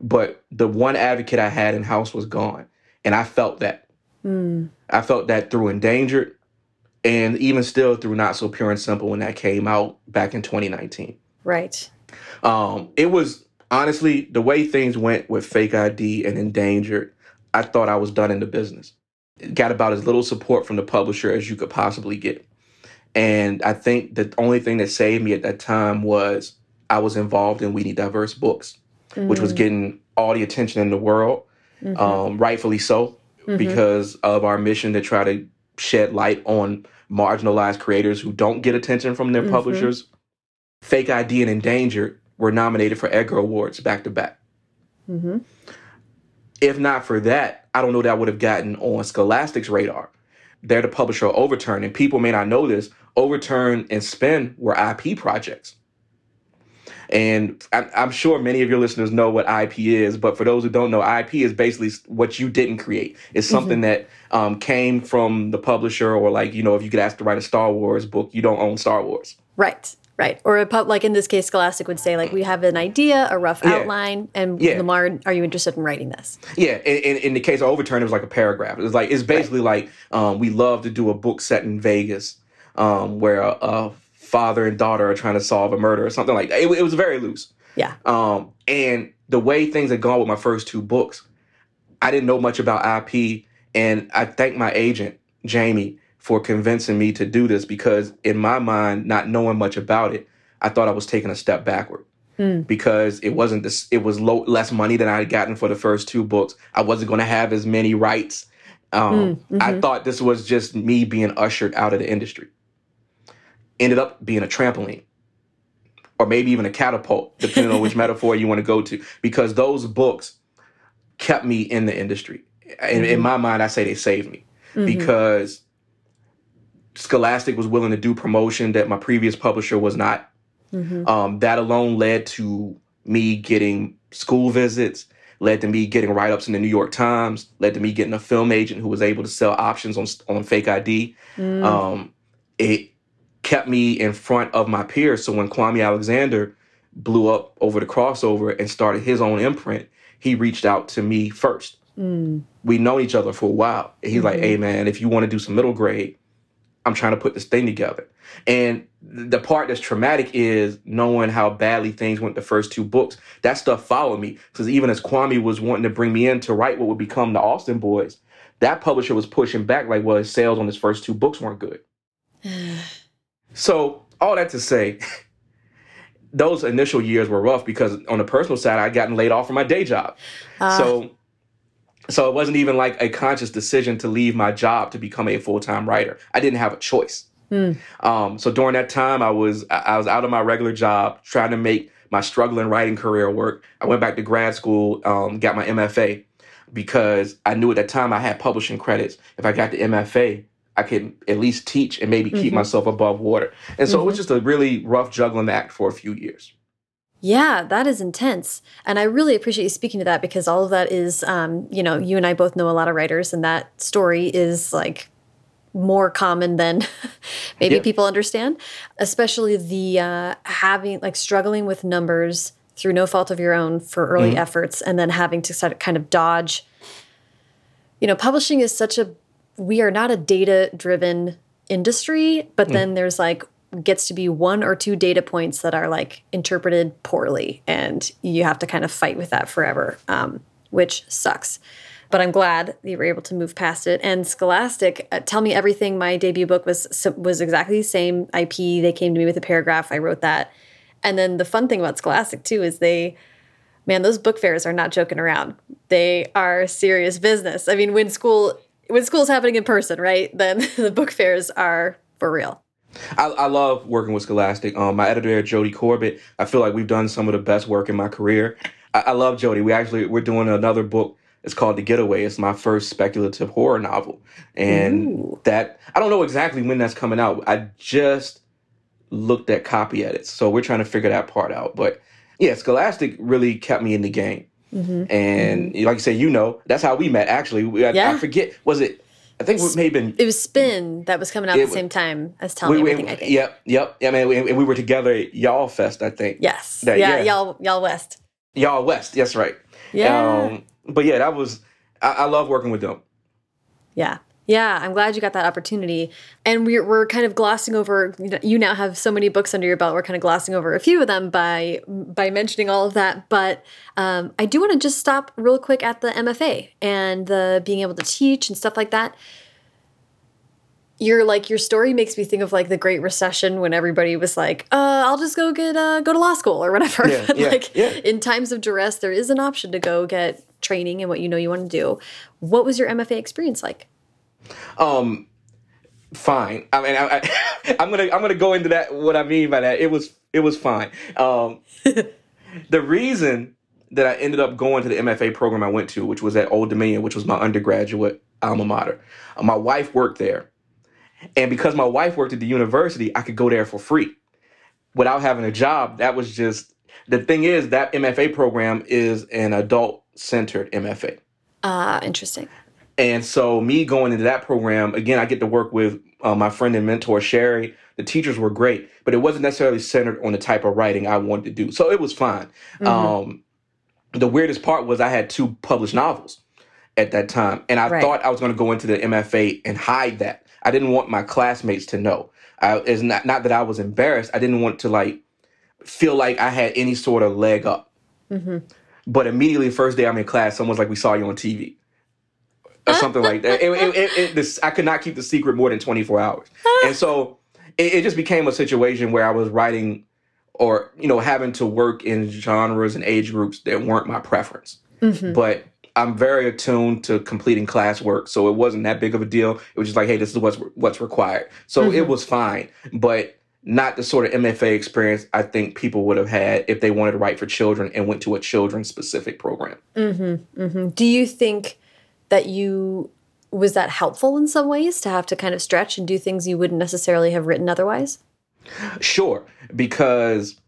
but the one advocate I had in house was gone, and I felt that. Mm. I felt that through Endangered, and even still through Not So Pure and Simple when that came out back in 2019. Right. Um, it was honestly the way things went with Fake ID and Endangered. I thought I was done in the business. Got about as little support from the publisher as you could possibly get. And I think the only thing that saved me at that time was I was involved in We Need Diverse Books, which was getting all the attention in the world, um, rightfully so, because of our mission to try to shed light on marginalized creators who don't get attention from their publishers. Fake ID and Endangered were nominated for Edgar Awards back to back. Mm-hmm. If not for that, I don't know that I would have gotten on Scholastic's radar. They're the publisher of Overturn, and people may not know this. Overturn and Spin were IP projects. And I'm sure many of your listeners know what IP is, but for those who don't know, IP is basically what you didn't create. It's something that um, came from the publisher, or like, you know, if you get asked to write a Star Wars book, you don't own Star Wars. Right. Right. Or a pub, like in this case, Scholastic would say, like, we have an idea, a rough Yeah. outline, and Yeah. Lamar, are you interested in writing this? Yeah, in, in, in the case of Overturn, it was like a paragraph. It was like it's basically like um, we love to do a book set in Vegas um, where a, a father and daughter are trying to solve a murder or something like that. It, it was very loose. Yeah. Um, and the way things had gone with my first two books, I didn't know much about IP, and I thank my agent Jamie for convincing me to do this because in my mind, not knowing much about it, I thought I was taking a step backward because it wasn't this. It was low, less money than I had gotten for the first two books. I wasn't going to have as many rights. Um, I thought this was just me being ushered out of the industry. Ended up being a trampoline or maybe even a catapult, depending on which metaphor you want to go to, because those books kept me in the industry. In, in my mind, I say they saved me because Scholastic was willing to do promotion that my previous publisher was not. Um, that alone led to me getting school visits. led to me getting write ups in the New York Times, led to me getting a film agent who was able to sell options on, on fake ID. Mm. Um, it kept me in front of my peers. So when Kwame Alexander blew up over the crossover and started his own imprint, he reached out to me first. Mm. We known each other for a while. He's mm-hmm. like, hey man, if you want to do some middle grade, I'm trying to put this thing together. And the part that's traumatic is knowing how badly things went the first two books. That stuff followed me. Because even as Kwame was wanting to bring me in to write what would become the Alston Boys, that publisher was pushing back like, well, his sales on his first two books weren't good. So all that to say, those initial years were rough because on the personal side, I'd gotten laid off from my day job. Uh. So so it wasn't even like a conscious decision to leave my job to become a full-time writer. I didn't have a choice. Mm. Um, so during that time, I was I was out of my regular job, trying to make my struggling writing career work. I went back to grad school, um, got my MFA because I knew at that time I had publishing credits. If I got the MFA, I could at least teach and maybe mm-hmm. keep myself above water. And so mm-hmm. it was mm-hmm. just a really rough juggling act for a few years. Yeah, that is intense. And I really appreciate you speaking to that because all of that is, um, you know, you and I both know a lot of writers, and that story is like more common than maybe yeah. people understand, especially the uh, having like struggling with numbers through no fault of your own for early mm-hmm. efforts and then having to kind of dodge. You know, publishing is such a, we are not a data driven industry, but mm. then there's like gets to be one or two data points that are like interpreted poorly and you have to kind of fight with that forever um, which sucks. But i'm glad that you were able to move past it. And scholastic uh, tell me everything. My debut book was was exactly the same ip they came to me with a paragraph. I wrote that. And then the fun thing about scholastic too is they man those book fairs are not joking around. They are serious business. I mean when school when school's happening in person right then the book fairs are for real I, I, love working with Scholastic. Um, my editor, Jody Corbett, I feel like we've done some of the best work in my career. I, I love Jody. We actually we're doing another book. It's called The Getaway. It's my first speculative horror novel, and Ooh. that I don't know exactly when that's coming out. I just looked at copy edits, so we're trying to figure that part out. But yeah, Scholastic really kept me in the game. Mm-hmm. And mm-hmm. like you say, you know, that's how we met. Actually, I, yeah. I forget was it I think it may have been. It was Spin that was coming out at the same time as Tell Me Everything. I think. Yep, yep. I mean, we, we were together at Y'all Fest. I think. Yes. That, yeah, yeah, Y'all Y'all West. Y'all West. That's right. Yeah. Um, but yeah, that was. I, I love working with them. Yeah. Yeah, I'm glad you got that opportunity. And we're, we're kind of glossing over, you now have so many books under your belt. We're kind of glossing over a few of them by by mentioning all of that. But um, I do want to just stop real quick at the MFA and the being able to teach and stuff like that. Your like your story makes me think of like the Great Recession when everybody was like, uh, "I'll just go get uh, go to law school or whatever." Yeah, yeah, like yeah. in times of duress, there is an option to go get training and what you know you want to do. What was your MFA experience like? Um, fine. I mean, I, I, am gonna I'm gonna go into that. What I mean by that, it was it was fine. Um, the reason that I ended up going to the MFA program I went to, which was at Old Dominion, which was my undergraduate alma mater. Uh, my wife worked there, and because my wife worked at the university, I could go there for free without having a job. That was just the thing. Is that MFA program is an adult centered MFA. Ah, uh, interesting. And so, me going into that program, again, I get to work with uh, my friend and mentor, Sheri. The teachers were great, but it wasn't necessarily centered on the type of writing I wanted to do. So, it was fine. Mm-hmm. Um, the weirdest part was I had two published novels at that time. And I right. thought I was going to go into the MFA and hide that. I didn't want my classmates to know. I, it's not, not that I was embarrassed. I didn't want to like feel like I had any sort of leg up. Mm-hmm. But immediately, first day I'm in class, someone's like, "We saw you on TV." Or something like that. It, it, it, this, I could not keep the secret more than 24 hours. And so it, just became a situation where I was writing or, you know, having to work in genres and age groups that weren't my preference. Mm-hmm. But I'm very attuned to completing classwork, so it wasn't that big of a deal. It was just like, hey, this is what's what's required. So mm-hmm. it was fine, but not the sort of MFA experience I think people would have had if they wanted to write for children and went to a children specific program. Mm-hmm, mm-hmm. Do you think that you was that helpful in some ways to have to kind of stretch and do things you wouldn't necessarily have written otherwise? Sure, because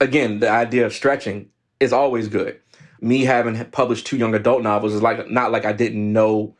again, the idea of stretching is always good. me having published two young adult novels is like not like I didn't know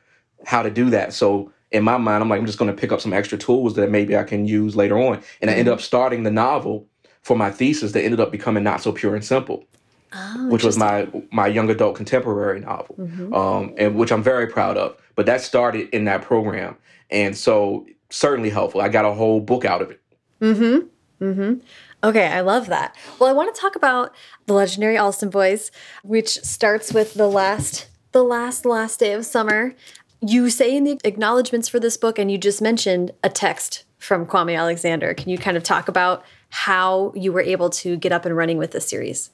how to do that. So in my mind, I'm like, I'm just going to pick up some extra tools that maybe I can use later on. And I ended mm-hmm. up starting the novel for my thesis that ended up becoming Not So Pure and Simple, Oh, which was my my young adult contemporary novel, Mhm. um, and which I'm very proud of. But that started in that program, and so certainly helpful. I got a whole book out of it. Mm-hmm. Mm-hmm. Okay, I love that. Well, I want to talk about the legendary Alston Boys, which starts with the last, the last, last day of summer. You say in the acknowledgments for this book, and you just mentioned a text from Kwame Alexander. Can you kind of talk about how you were able to get up and running with this series?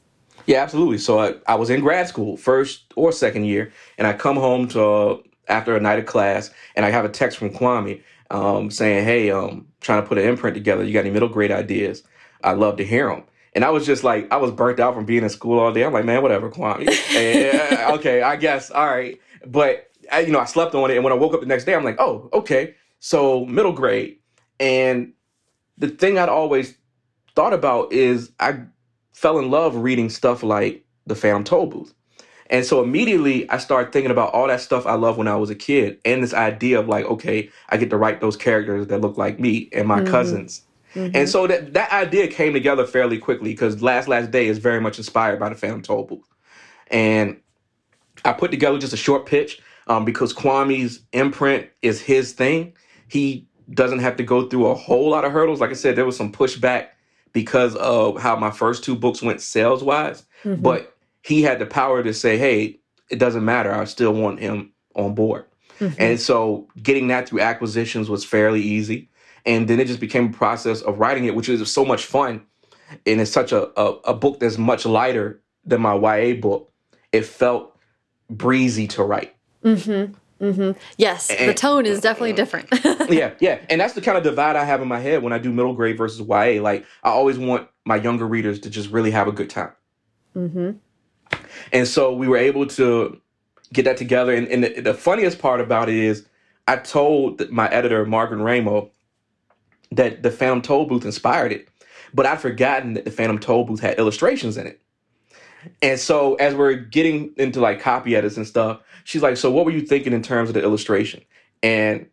Yeah, absolutely. So I, I was in grad school, first or second year, and I come home to uh, after a night of class, and I have a text from Kwame um, saying, "Hey, um, trying to put an imprint together. You got any middle grade ideas? I'd love to hear them." And I was just like, I was burnt out from being in school all day. I'm like, man, whatever, Kwame. And, uh, okay, I guess, all right. But I, you know, I slept on it, and when I woke up the next day, I'm like, oh, okay. So middle grade, and the thing I'd always thought about is I fell in love reading stuff like The Phantom Tollbooth. And so immediately I started thinking about all that stuff I loved when I was a kid and this idea of like, okay, I get to write those characters that look like me and my Mhm. cousins. And so that, that idea came together fairly quickly because Last Last Day is very much inspired by The Phantom Tollbooth. And I put together just a short pitch um, because Kwame's imprint is his thing. He doesn't have to go through a whole lot of hurdles. Like I said, there was some pushback because of how my first two books went sales wise, Mhm. but he had the power to say, hey, it doesn't matter. I still want him on board. Mhm. And so getting that through acquisitions was fairly easy. And then it just became a process of writing it, which is so much fun. And it's such a, a, a book that's much lighter than my YA book. It felt breezy to write. Mm-hmm. Mm-hmm. Yes, the tone is definitely different. yeah, yeah. And that's the kind of divide I have in my head when I do middle grade versus YA. Like I always want my younger readers to just really have a good time. mm-hmm. And so we were able to get that together. And, and the, the funniest part about it is I told my editor, Margaret Raymo, that the Phantom Tollbooth inspired it. But I'd forgotten that the Phantom Tollbooth had illustrations in it. And so as we're getting into like copy edits and stuff, she's like, So what were you thinking in terms of the illustration? And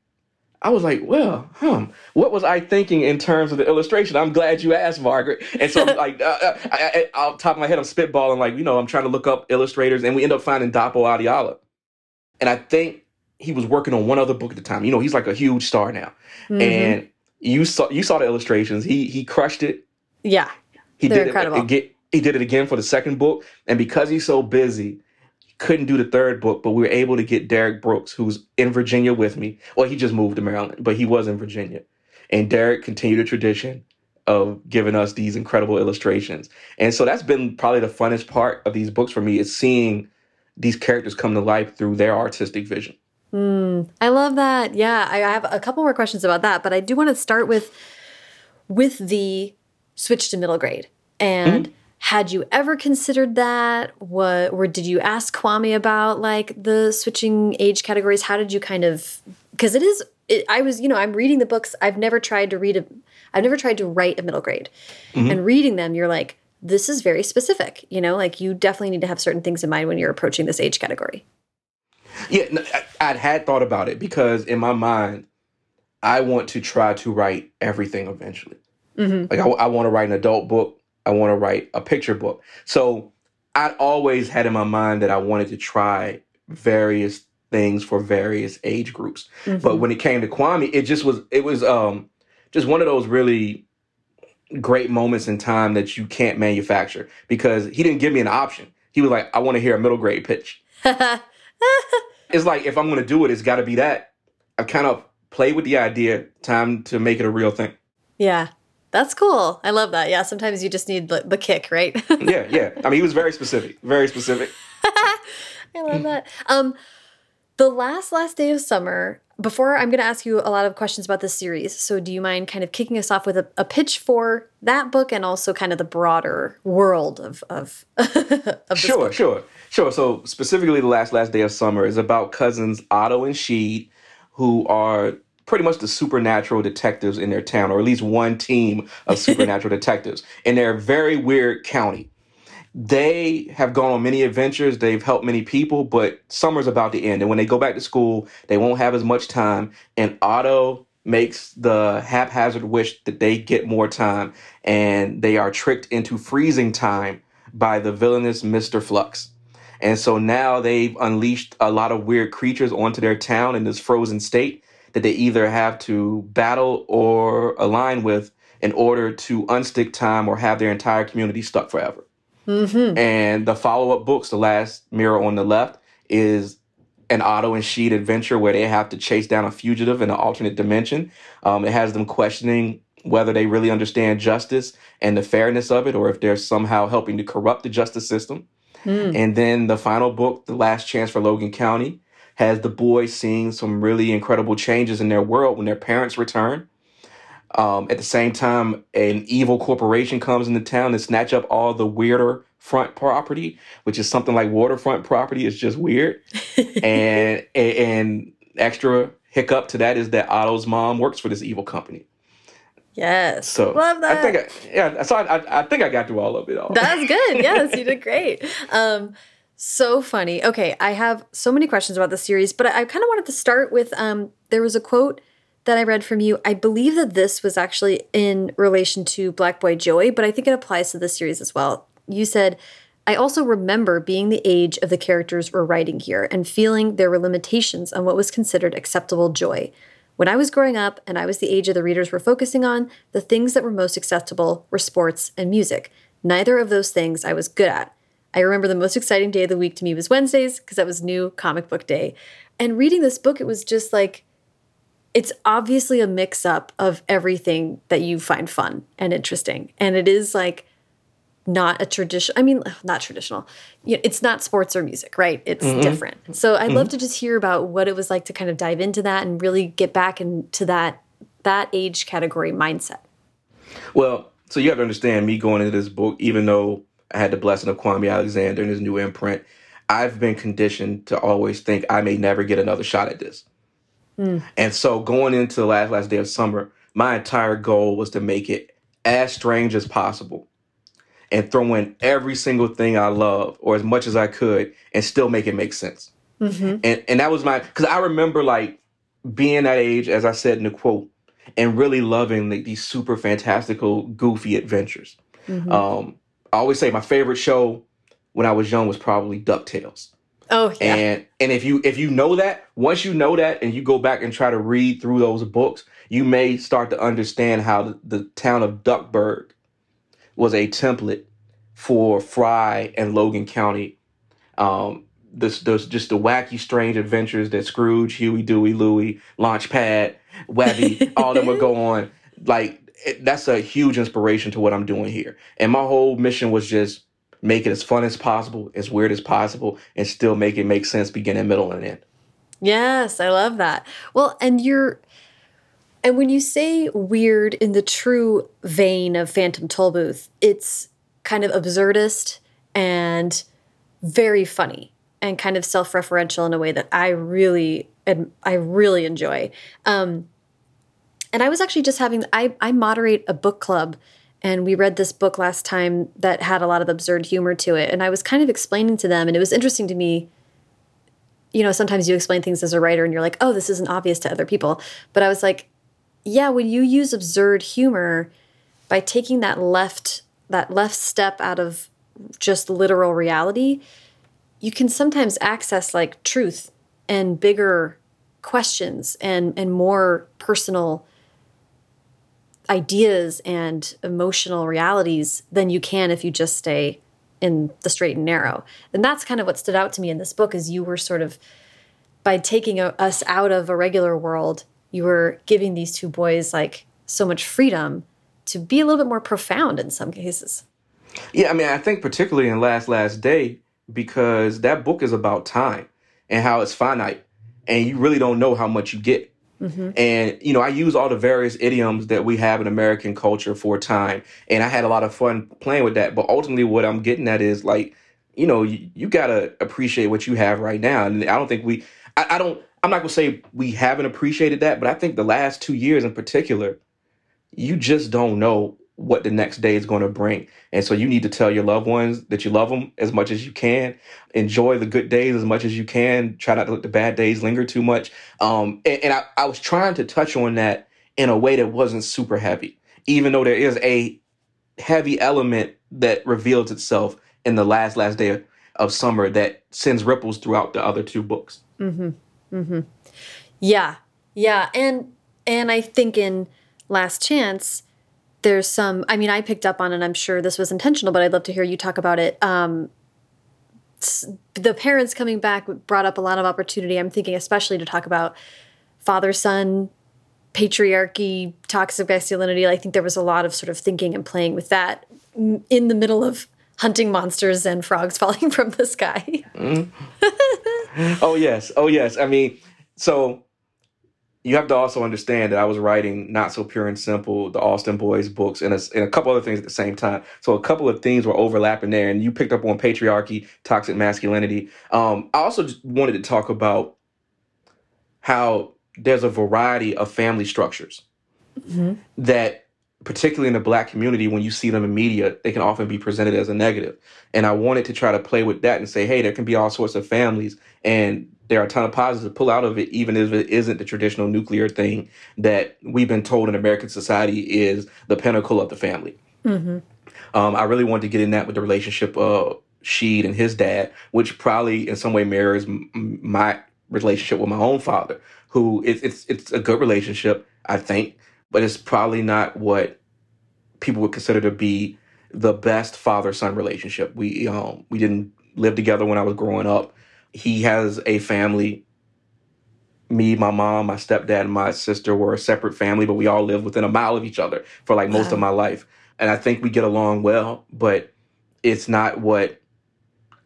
I was like, well, hmm, what was I thinking in terms of the illustration? I'm glad you asked, Margaret. And so, I'm like, uh, uh, I, I, off the top of my head, I'm spitballing, like, you know, I'm trying to look up illustrators, and we end up finding Dapo Adeola. And I think he was working on one other book at the time. You know, he's like a huge star now. Mhm. And you saw you saw the illustrations. He he crushed it. yeah. He They're did incredible. it again. He did it again for the second book, and because he's so busy, couldn't do the third book. But we were able to get Derek Brooks, who's in Virginia with me. Well, he just moved to Maryland, but he was in Virginia, and Derek continued the tradition of giving us these incredible illustrations. And so that's been probably the funnest part of these books for me is seeing these characters come to life through their artistic vision. Mm, I love that. Yeah, I I have a couple more questions about that, but I do want to start with with the switch to middle grade. And had you ever considered that? What or did you ask Kwame about like the switching age categories? How did you kind of because it is it, I was, you know, I'm reading the books. I've never tried to read a I've never tried to write a middle grade. And reading them, you're like this is very specific, you know, like you definitely need to have certain things in mind when you're approaching this age category. Yeah, no, I, I'd had thought about it because in my mind, I want to try to write everything eventually. Mhm. Like I, I want to write an adult book. I want to write a picture book. So I'd always had in my mind that I wanted to try various things for various age groups. But when it came to Kwame, it just was it was um just one of those really great moments in time that you can't manufacture because he didn't give me an option. He was like, I want to hear a middle grade pitch it's like if I'm gonna do it, it's got to be that. I've kind of played with the idea. Time to make it a real thing. Yeah. That's cool. I love that. Yeah, sometimes you just need the, the kick, right? Yeah, yeah. I mean, he was very specific. Very specific. I love that. Um the last last day of summer, before I'm going to ask you a lot of questions about this series. So do you mind kind of kicking us off with a, a pitch for that book and also kind of the broader world of of, of Sure, book? sure, sure. So specifically, the last last day of summer is about cousins Otto and Sheed, who are pretty much the supernatural detectives in their town, or at least one team of supernatural detectives in their very weird county. they have gone on many adventures. They've helped many people, but summer's about to end. And when they go back to school, they won't have as much time. And Otto makes the haphazard wish that they get more time. And they are tricked into freezing time by the villainous Mr. Flux. And so now they've unleashed a lot of weird creatures onto their town in this frozen state that they either have to battle or align with in order to unstick time or have their entire community stuck forever. Mm-hmm. And the follow up books, The Last Mirror on the Left, is an Otto and Sheed adventure where they have to chase down a fugitive in an alternate dimension. Um, it has them questioning whether they really understand justice and the fairness of it, or if they're somehow helping to corrupt the justice system. Mm. And then the final book, The Last Chance for Logan County, has the boys seeing some really incredible changes in their world when their parents return. Um, at the same time, an evil corporation comes into town and snatch up all the weirder front property, which is something like waterfront property. It's just weird. and and extra hiccup to that is that Otto's mom works for this evil company. Yes. So love that. I think I, yeah. So I, I, I think I got through all of it all. That's good. Yes, you did great. Um, so funny. Okay, I have so many questions about the series, but I, I kind of wanted to start with um, there was a quote that I read from you. I believe that this was actually in relation to Black Boy Joy, but I think it applies to this series as well. You said, I also remember being the age of the characters we're writing here and feeling there were limitations on what was considered acceptable joy. When I was growing up and I was the age of the readers we're focusing on, the things that were most acceptable were sports and music. Neither of those things I was good at. I remember the most exciting day of the week to me was Wednesdays because that was new comic book day. And reading this book, it was just like, it's obviously a mix up of everything that you find fun and interesting. And it is like not a tradition. I mean, not traditional. You know, it's not sports or music, right? It's Mhm. different. So I'd Mhm. love to just hear about what it was like to kind of dive into that and really get back into that that age category mindset. Well, so you have to understand me going into this book, even though I had the blessing of Kwame Alexander and his new imprint, I've been conditioned to always think I may never get another shot at this. Mm. And so going into the last last day of summer, my entire goal was to make it as strange as possible and throw in every single thing I love or as much as I could and still make it make sense. Mm-hmm. And and that was my because I remember like being that age, as I said in the quote, and really loving like, these super fantastical, goofy adventures. Mm-hmm. Um, I always say my favorite show when I was young was probably DuckTales. oh yeah. And and if you if you know that, once you know that and you go back and try to read through those books, you may start to understand how the, the town of Duckburg was a template for Fry and Logan County. Um, this, this just the wacky, strange adventures that Scrooge, Huey, Dewey, Louie, Launchpad, Webby, all of them would go on. Like it, that's a huge inspiration to what I'm doing here. And my whole mission was just make it as fun as possible, as weird as possible, and still make it make sense, beginning, middle, and end. Yes, I love that. Well, and you're and when you say weird in the true vein of Phantom Tollbooth, it's kind of absurdist and very funny and kind of self-referential in a way that I really and I really enjoy. Um, and I was actually just having I I moderate a book club and we read this book last time that had a lot of absurd humor to it. And I was kind of explaining to them and it was interesting to me you know sometimes you explain things as a writer and you're like oh this isn't obvious to other people. But I was like yeah when you use absurd humor by taking that left that left step out of just literal reality you can sometimes access like truth and bigger questions and and more personal ideas and emotional realities than you can if you just stay in the straight and narrow. And that's kind of what stood out to me in this book is you were sort of by taking a, us out of a regular world, you were giving these two boys like so much freedom to be a little bit more profound in some cases. Yeah, I mean, I think particularly in Last Last Day because that book is about time and how it's finite, and you really don't know how much you get. Mm-hmm. And you know, I use all the various idioms that we have in American culture for time, and I had a lot of fun playing with that. But ultimately, what I'm getting at is like, you know, you, you gotta appreciate what you have right now, and I don't think we, I, I don't, I'm not gonna say we haven't appreciated that, but I think the last two years in particular, you just don't know what the next day is going to bring. And so you need to tell your loved ones that you love them as much as you can. Enjoy the good days as much as you can. Try not to let the bad days linger too much. Um, and, and I, I was trying to touch on that in a way that wasn't super heavy, even though there is a heavy element that reveals itself in the last last day of, of summer that sends ripples throughout the other two books. Mm-hmm. Mm-hmm. Yeah, yeah, and and I think in Last Chance, there's some. I mean, I picked up on, and I'm sure this was intentional, but I'd love to hear you talk about it. Um, the parents coming back brought up a lot of opportunity. I'm thinking, especially to talk about father son patriarchy, toxic masculinity. I think there was a lot of sort of thinking and playing with that in the middle of hunting monsters and frogs falling from the sky. mm. oh yes, oh yes. I mean, so you have to also understand that I was writing Not So Pure and Simple, the Alston Boys books, and a, and a couple other things at the same time. So a couple of themes were overlapping there, and you picked up on patriarchy, toxic masculinity. Um, I also just wanted to talk about how there's a variety of family structures mm-hmm. that particularly in the black community when you see them in media they can often be presented as a negative. and i wanted to try to play with that and say hey there can be all sorts of families and there are a ton of positives to pull out of it even if it isn't the traditional nuclear thing that we've been told in american society is the pinnacle of the family mm-hmm. um, i really wanted to get in that with the relationship of Sheed and his dad, which probably in some way mirrors m- my relationship with my own father, who it's it's it's a good relationship, I think, but it's probably not what people would consider to be the best father son relationship. We um we didn't live together when I was growing up. He has a family. Me, my mom, my stepdad, and my sister were a separate family, but we all lived within a mile of each other for like most of my life. And I think we get along well, but it's not what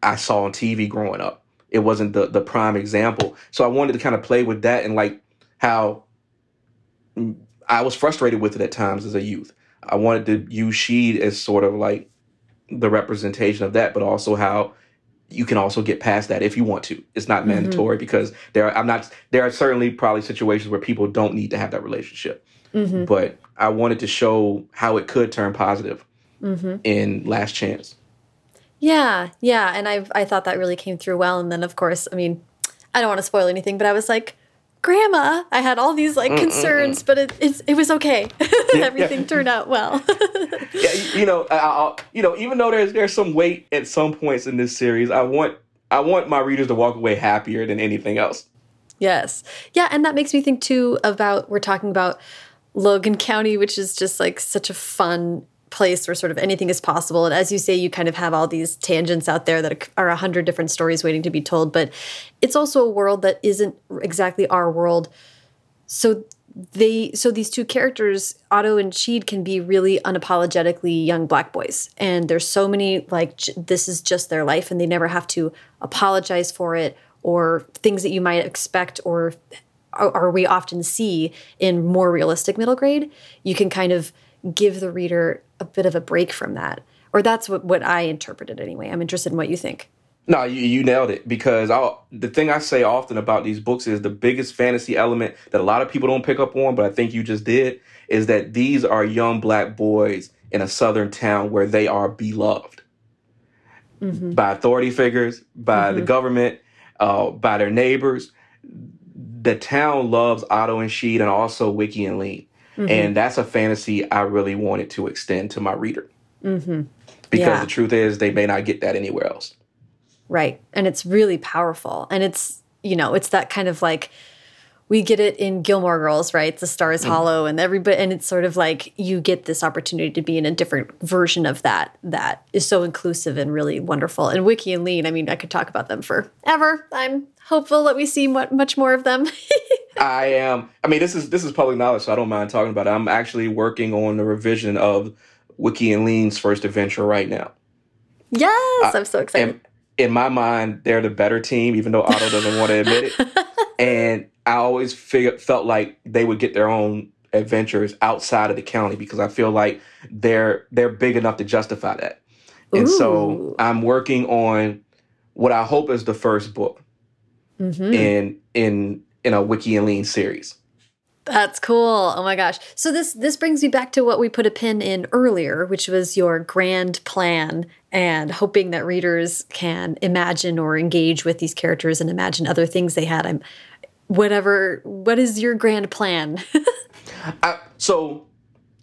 I saw on TV growing up it wasn't the the prime example. So I wanted to kind of play with that and like how I was frustrated with it at times as a youth. I wanted to use Sheed as sort of like the representation of that, but also how you can also get past that if you want to. It's not mm-hmm. mandatory mm-hmm. because there are, I'm not there are certainly probably situations where people don't need to have that relationship. Mm-hmm. But I wanted to show how it could turn positive mm-hmm. in Last Chance. Yeah, yeah, and I I thought that really came through well. And then of course, I mean, I don't want to spoil anything, but I was like, Grandma, I had all these like mm, mm, concerns, mm. but it it, it was okay. Everything yeah. turned out well. yeah, you know, I, you know, even though there's there's some weight at some points in this series, I want I want my readers to walk away happier than anything else. Yes, yeah, and that makes me think too about we're talking about Logan County, which is just like such a fun place where sort of anything is possible. And as you say, you kind of have all these tangents out there that are a hundred different stories waiting to be told. But it's also a world that isn't exactly our world. So they so these two characters otto and sheed can be really unapologetically young black boys and there's so many like this is just their life and they never have to apologize for it or things that you might expect or or we often see in more realistic middle grade you can kind of give the reader a bit of a break from that. Or that's what, what I interpreted anyway. I'm interested in what you think. No, you, you nailed it because I'll, the thing I say often about these books is the biggest fantasy element that a lot of people don't pick up on, but I think you just did, is that these are young black boys in a southern town where they are beloved mm-hmm. by authority figures, by mm-hmm. the government, uh, by their neighbors. The town loves Otto and Sheed and also Wiki and Lean. Mm-hmm. And that's a fantasy I really wanted to extend to my reader. Mm-hmm. Because yeah. the truth is, they may not get that anywhere else. Right. And it's really powerful. And it's, you know, it's that kind of like, we get it in Gilmore Girls, right? The star is mm-hmm. hollow, and everybody, and it's sort of like you get this opportunity to be in a different version of that that is so inclusive and really wonderful. And Wiki and Lean, I mean, I could talk about them forever. I'm hopeful that we see much more of them. I am. I mean, this is this is public knowledge, so I don't mind talking about it. I'm actually working on the revision of Wiki and Lean's first adventure right now. Yes, I, am so excited. in my mind, they're the better team, even though Otto doesn't want to admit it. and I always figured, felt like they would get their own adventures outside of the county because I feel like they're they're big enough to justify that. And so I'm working on what I hope is the first book mm-hmm. in in in a Wiki and Lean series. That's cool. Oh my gosh. So this this brings me back to what we put a pin in earlier, which was your grand plan and hoping that readers can imagine or engage with these characters and imagine other things they had. I'm whatever what is your grand plan? I, so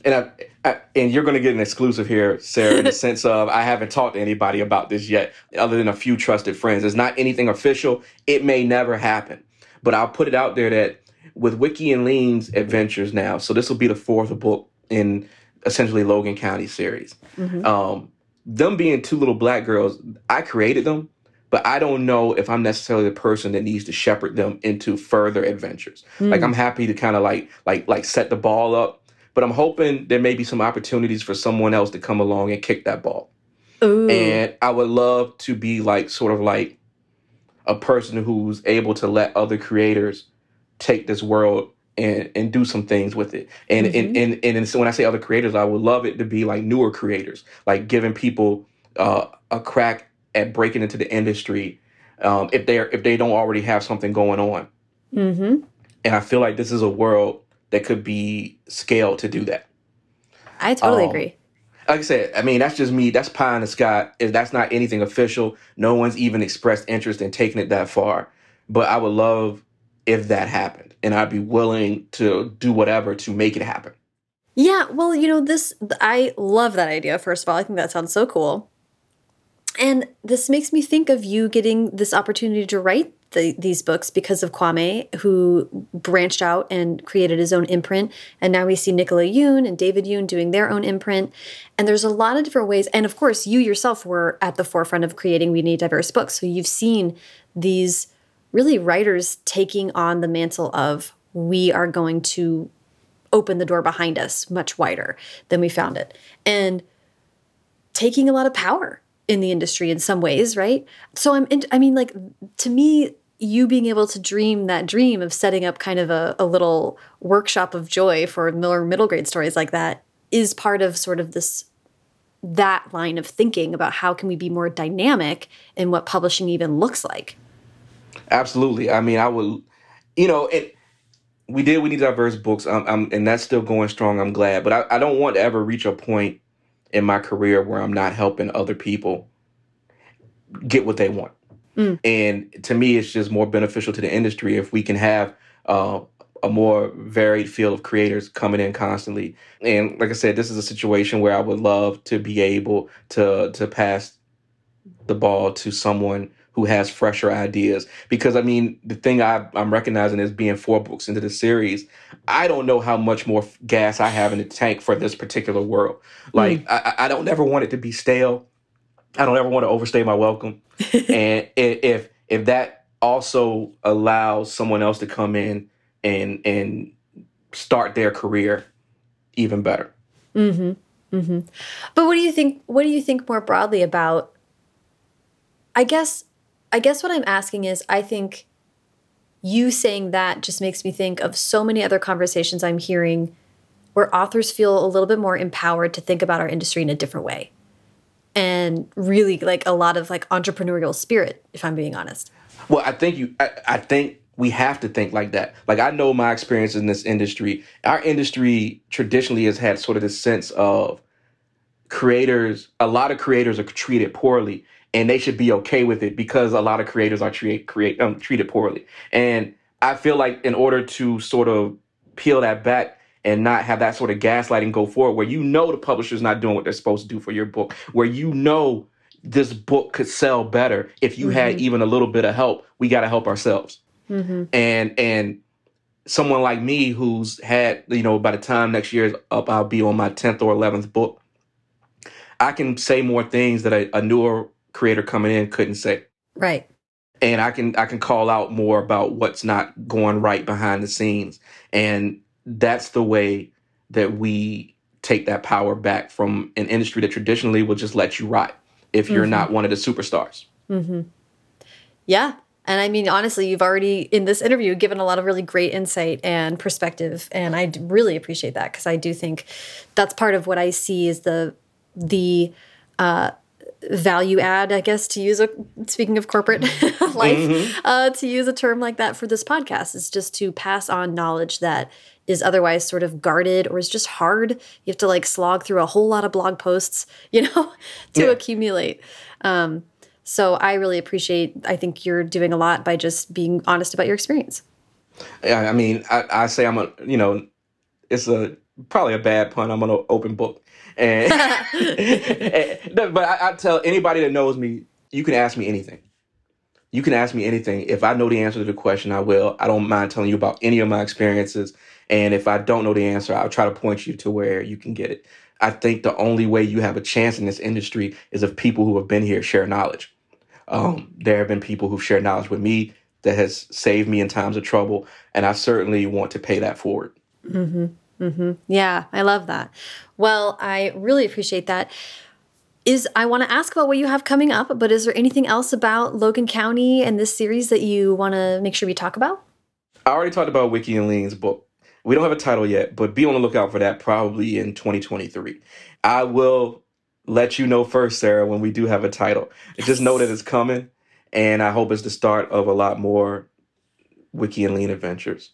and I, I, and you're going to get an exclusive here, Sarah, in the sense of I haven't talked to anybody about this yet, other than a few trusted friends. It's not anything official. It may never happen, but I'll put it out there that with Wiki and Lean's adventures now, so this will be the fourth book in essentially Logan County series. Mm-hmm. Um, them being two little black girls, I created them, but I don't know if I'm necessarily the person that needs to shepherd them into further adventures. Mm. Like I'm happy to kind of like like like set the ball up, but I'm hoping there may be some opportunities for someone else to come along and kick that ball. Ooh. And I would love to be like sort of like a person who's able to let other creators take this world and and do some things with it. And mm-hmm. and, and and and so when I say other creators, I would love it to be like newer creators, like giving people uh, a crack at breaking into the industry um, if they're if they don't already have something going on. Mm-hmm. And I feel like this is a world that could be scaled to do that. I totally um, agree. Like I said, I mean that's just me. That's pie in the sky. If that's not anything official. No one's even expressed interest in taking it that far. But I would love if that happened. And I'd be willing to do whatever to make it happen. Yeah, well, you know, this, I love that idea, first of all. I think that sounds so cool. And this makes me think of you getting this opportunity to write the, these books because of Kwame, who branched out and created his own imprint. And now we see Nicola Yoon and David Yoon doing their own imprint. And there's a lot of different ways. And of course, you yourself were at the forefront of creating We Need Diverse Books. So you've seen these really writers taking on the mantle of we are going to open the door behind us much wider than we found it and taking a lot of power in the industry in some ways right so i'm in, i mean like to me you being able to dream that dream of setting up kind of a, a little workshop of joy for miller middle grade stories like that is part of sort of this that line of thinking about how can we be more dynamic in what publishing even looks like Absolutely. I mean, I would, you know, it. We did. We need diverse books, um, um, and that's still going strong. I'm glad, but I, I don't want to ever reach a point in my career where I'm not helping other people get what they want. Mm. And to me, it's just more beneficial to the industry if we can have uh, a more varied field of creators coming in constantly. And like I said, this is a situation where I would love to be able to to pass the ball to someone who has fresher ideas. Because I mean, the thing I, am recognizing is being four books into the series, I don't know how much more gas I have in the tank for this particular world. Like, mm. I, I don't ever want it to be stale. I don't ever want to overstay my welcome. and if if that also allows someone else to come in and and start their career even better. Mm-hmm. Mm-hmm. But what do you think? What do you think more broadly about? I guess I guess what I'm asking is I think you saying that just makes me think of so many other conversations I'm hearing where authors feel a little bit more empowered to think about our industry in a different way. And really like a lot of like entrepreneurial spirit, if I'm being honest. Well, I think you I, I think we have to think like that. Like I know my experience in this industry. Our industry traditionally has had sort of this sense of creators, a lot of creators are treated poorly and they should be okay with it because a lot of creators are treat, create, um, treated poorly. And I feel like in order to sort of peel that back and not have that sort of gaslighting go forward, where you know the publisher's not doing what they're supposed to do for your book, where you know this book could sell better if you mm-hmm. had even a little bit of help. We got to help ourselves. Mm-hmm. And and someone like me who's had you know by the time next year is up, I'll be on my tenth or eleventh book. I can say more things that a, a newer creator coming in couldn't say. Right. And I can I can call out more about what's not going right behind the scenes. And that's the way that we take that power back from an industry that traditionally will just let you rot if you're mm-hmm. not one of the superstars. Mm-hmm. Yeah. And I mean, honestly, you've already in this interview given a lot of really great insight and perspective, and I really appreciate that because I do think that's part of what I see is the the uh, value add, I guess, to use a speaking of corporate life, mm -hmm. uh, to use a term like that for this podcast is just to pass on knowledge that is otherwise sort of guarded or is just hard. You have to like slog through a whole lot of blog posts, you know, to yeah. accumulate. Um, so I really appreciate, I think you're doing a lot by just being honest about your experience. Yeah, I mean, I, I say I'm a, you know, it's a probably a bad pun. I'm an open book. And, and but I, I tell anybody that knows me, you can ask me anything. You can ask me anything. If I know the answer to the question, I will. I don't mind telling you about any of my experiences. And if I don't know the answer, I'll try to point you to where you can get it. I think the only way you have a chance in this industry is if people who have been here share knowledge. Um, there have been people who've shared knowledge with me that has saved me in times of trouble, and I certainly want to pay that forward. Mm-hmm. Mm-hmm. Yeah, I love that. Well, I really appreciate that. Is I want to ask about what you have coming up, but is there anything else about Logan County and this series that you want to make sure we talk about? I already talked about Wiki and Lean's book. We don't have a title yet, but be on the lookout for that probably in 2023. I will let you know first, Sarah, when we do have a title. Yes. Just know that it's coming, and I hope it's the start of a lot more Wiki and Lean adventures.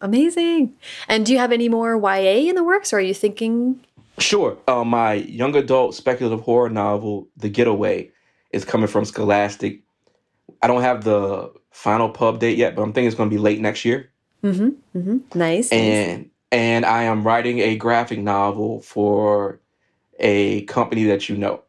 Amazing. And do you have any more YA in the works, or are you thinking? Sure. Uh, my young adult speculative horror novel, The Getaway, is coming from Scholastic. I don't have the final pub date yet, but I'm thinking it's going to be late next year. Mm-hmm. Mm-hmm. Nice. And nice. and I am writing a graphic novel for a company that you know.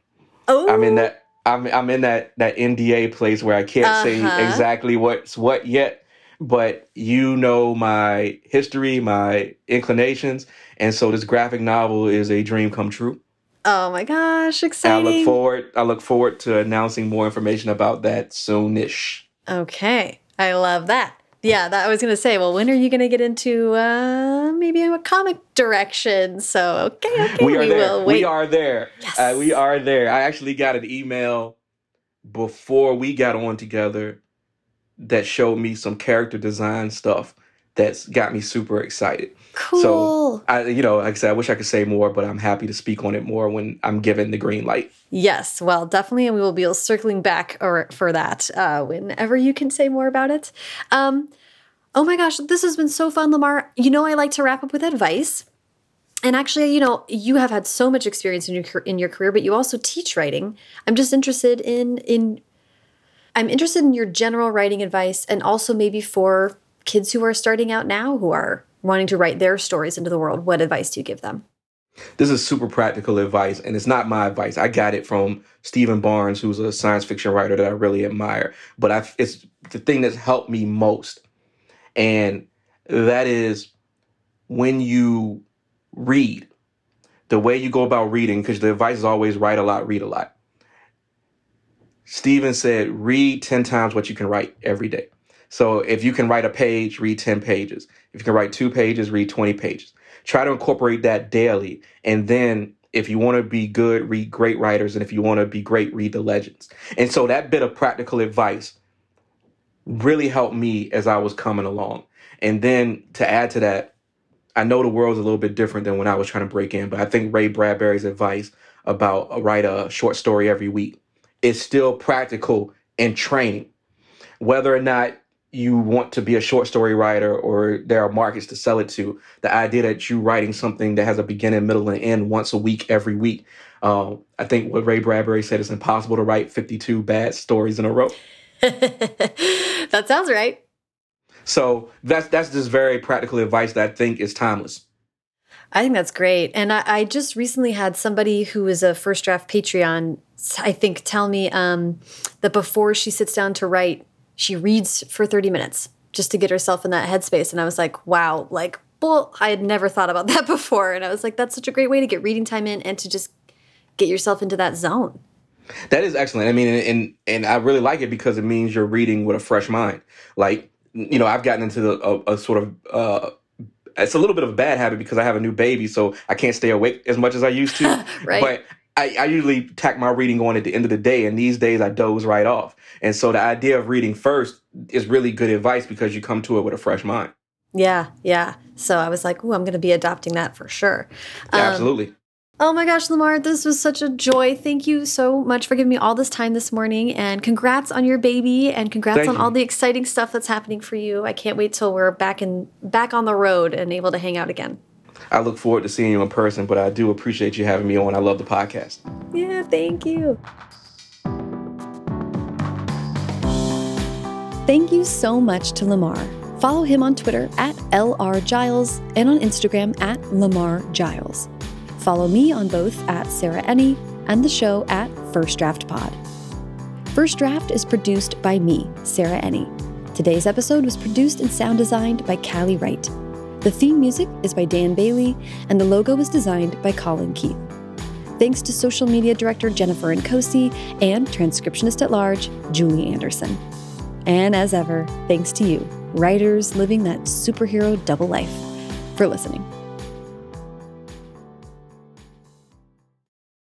Oh. I'm in that. I'm I'm in that that NDA place where I can't uh-huh. say exactly what's what yet, but you know my history, my inclinations, and so this graphic novel is a dream come true. Oh my gosh, exciting. I look forward I look forward to announcing more information about that soonish. Okay. I love that. Yeah, that I was going to say, well, when are you going to get into uh, maybe a comic direction? So, okay, okay, we are we there. We are there. Yes. Uh, we are there. I actually got an email before we got on together that showed me some character design stuff that's got me super excited. Cool. So I, you know, like I said, I wish I could say more, but I'm happy to speak on it more when I'm given the green light. Yes, well, definitely, and we will be circling back or for that uh, whenever you can say more about it. Um, oh my gosh, this has been so fun, Lamar. You know, I like to wrap up with advice. And actually, you know, you have had so much experience in your in your career, but you also teach writing. I'm just interested in in I'm interested in your general writing advice and also maybe for kids who are starting out now who are wanting to write their stories into the world, what advice do you give them? This is super practical advice, and it's not my advice. I got it from Steven Barnes, who's a science fiction writer that I really admire. But I, it's the thing that's helped me most, and that is when you read, the way you go about reading, because the advice is always write a lot, read a lot. Steven said, read 10 times what you can write every day. So if you can write a page, read 10 pages. If you can write two pages, read 20 pages. Try to incorporate that daily. And then if you want to be good, read great writers. And if you want to be great, read the legends. And so that bit of practical advice really helped me as I was coming along. And then to add to that, I know the world's a little bit different than when I was trying to break in, but I think Ray Bradbury's advice about uh, write a short story every week is still practical in training. Whether or not you want to be a short story writer or there are markets to sell it to the idea that you're writing something that has a beginning middle and end once a week every week um, i think what ray bradbury said is impossible to write 52 bad stories in a row. That sounds right. So that's that's just very practical advice that i think is timeless I think that's great. And I, I, just recently had somebody who was a first draft Patreon, I think, tell me um, that before she sits down to write, she reads for 30 minutes just to get herself in that headspace. And I was like, wow, like, well, I had never thought about that before. And I was like, that's such a great way to get reading time in and to just get yourself into that zone. That is excellent. I mean, and and I really like it because it means you're reading with a fresh mind. Like, you know, I've gotten into the, a, a sort of uh, it's a little bit of a bad habit because I have a new baby, so I can't stay awake as much as I used to. right. But I, I, usually tack my reading on at the end of the day, and these days I doze right off. And so the idea of reading first is really good advice because you come to it with a fresh mind. Yeah, yeah. So I was like, "Ooh, I'm going to be adopting that for sure." Um, Absolutely. Oh my gosh, Lamar, this was such a joy. Thank you so much for giving me all this time this morning and congrats on your baby and congrats Thank on you. all the exciting stuff that's happening for you. I can't wait till we're back in back on the road and able to hang out again. I look forward to seeing you in person, but I do appreciate you having me on. I love the podcast. Yeah, thank you. Thank you so much to Lamar. Follow him on Twitter at LR Giles and on Instagram at Lamar Giles. Follow me on both at Sarah Enni and the show at First Draft Pod. First Draft is produced by me, Sarah Enni. Today's episode was produced and sound designed by Callie Wright. The theme music is by Dan Bailey, and the logo was designed by Colin Keith. Thanks to social media director Jennifer Nkosi and transcriptionist at large, Julie Anderson. And as ever, thanks to you, writers living that superhero double life, for listening.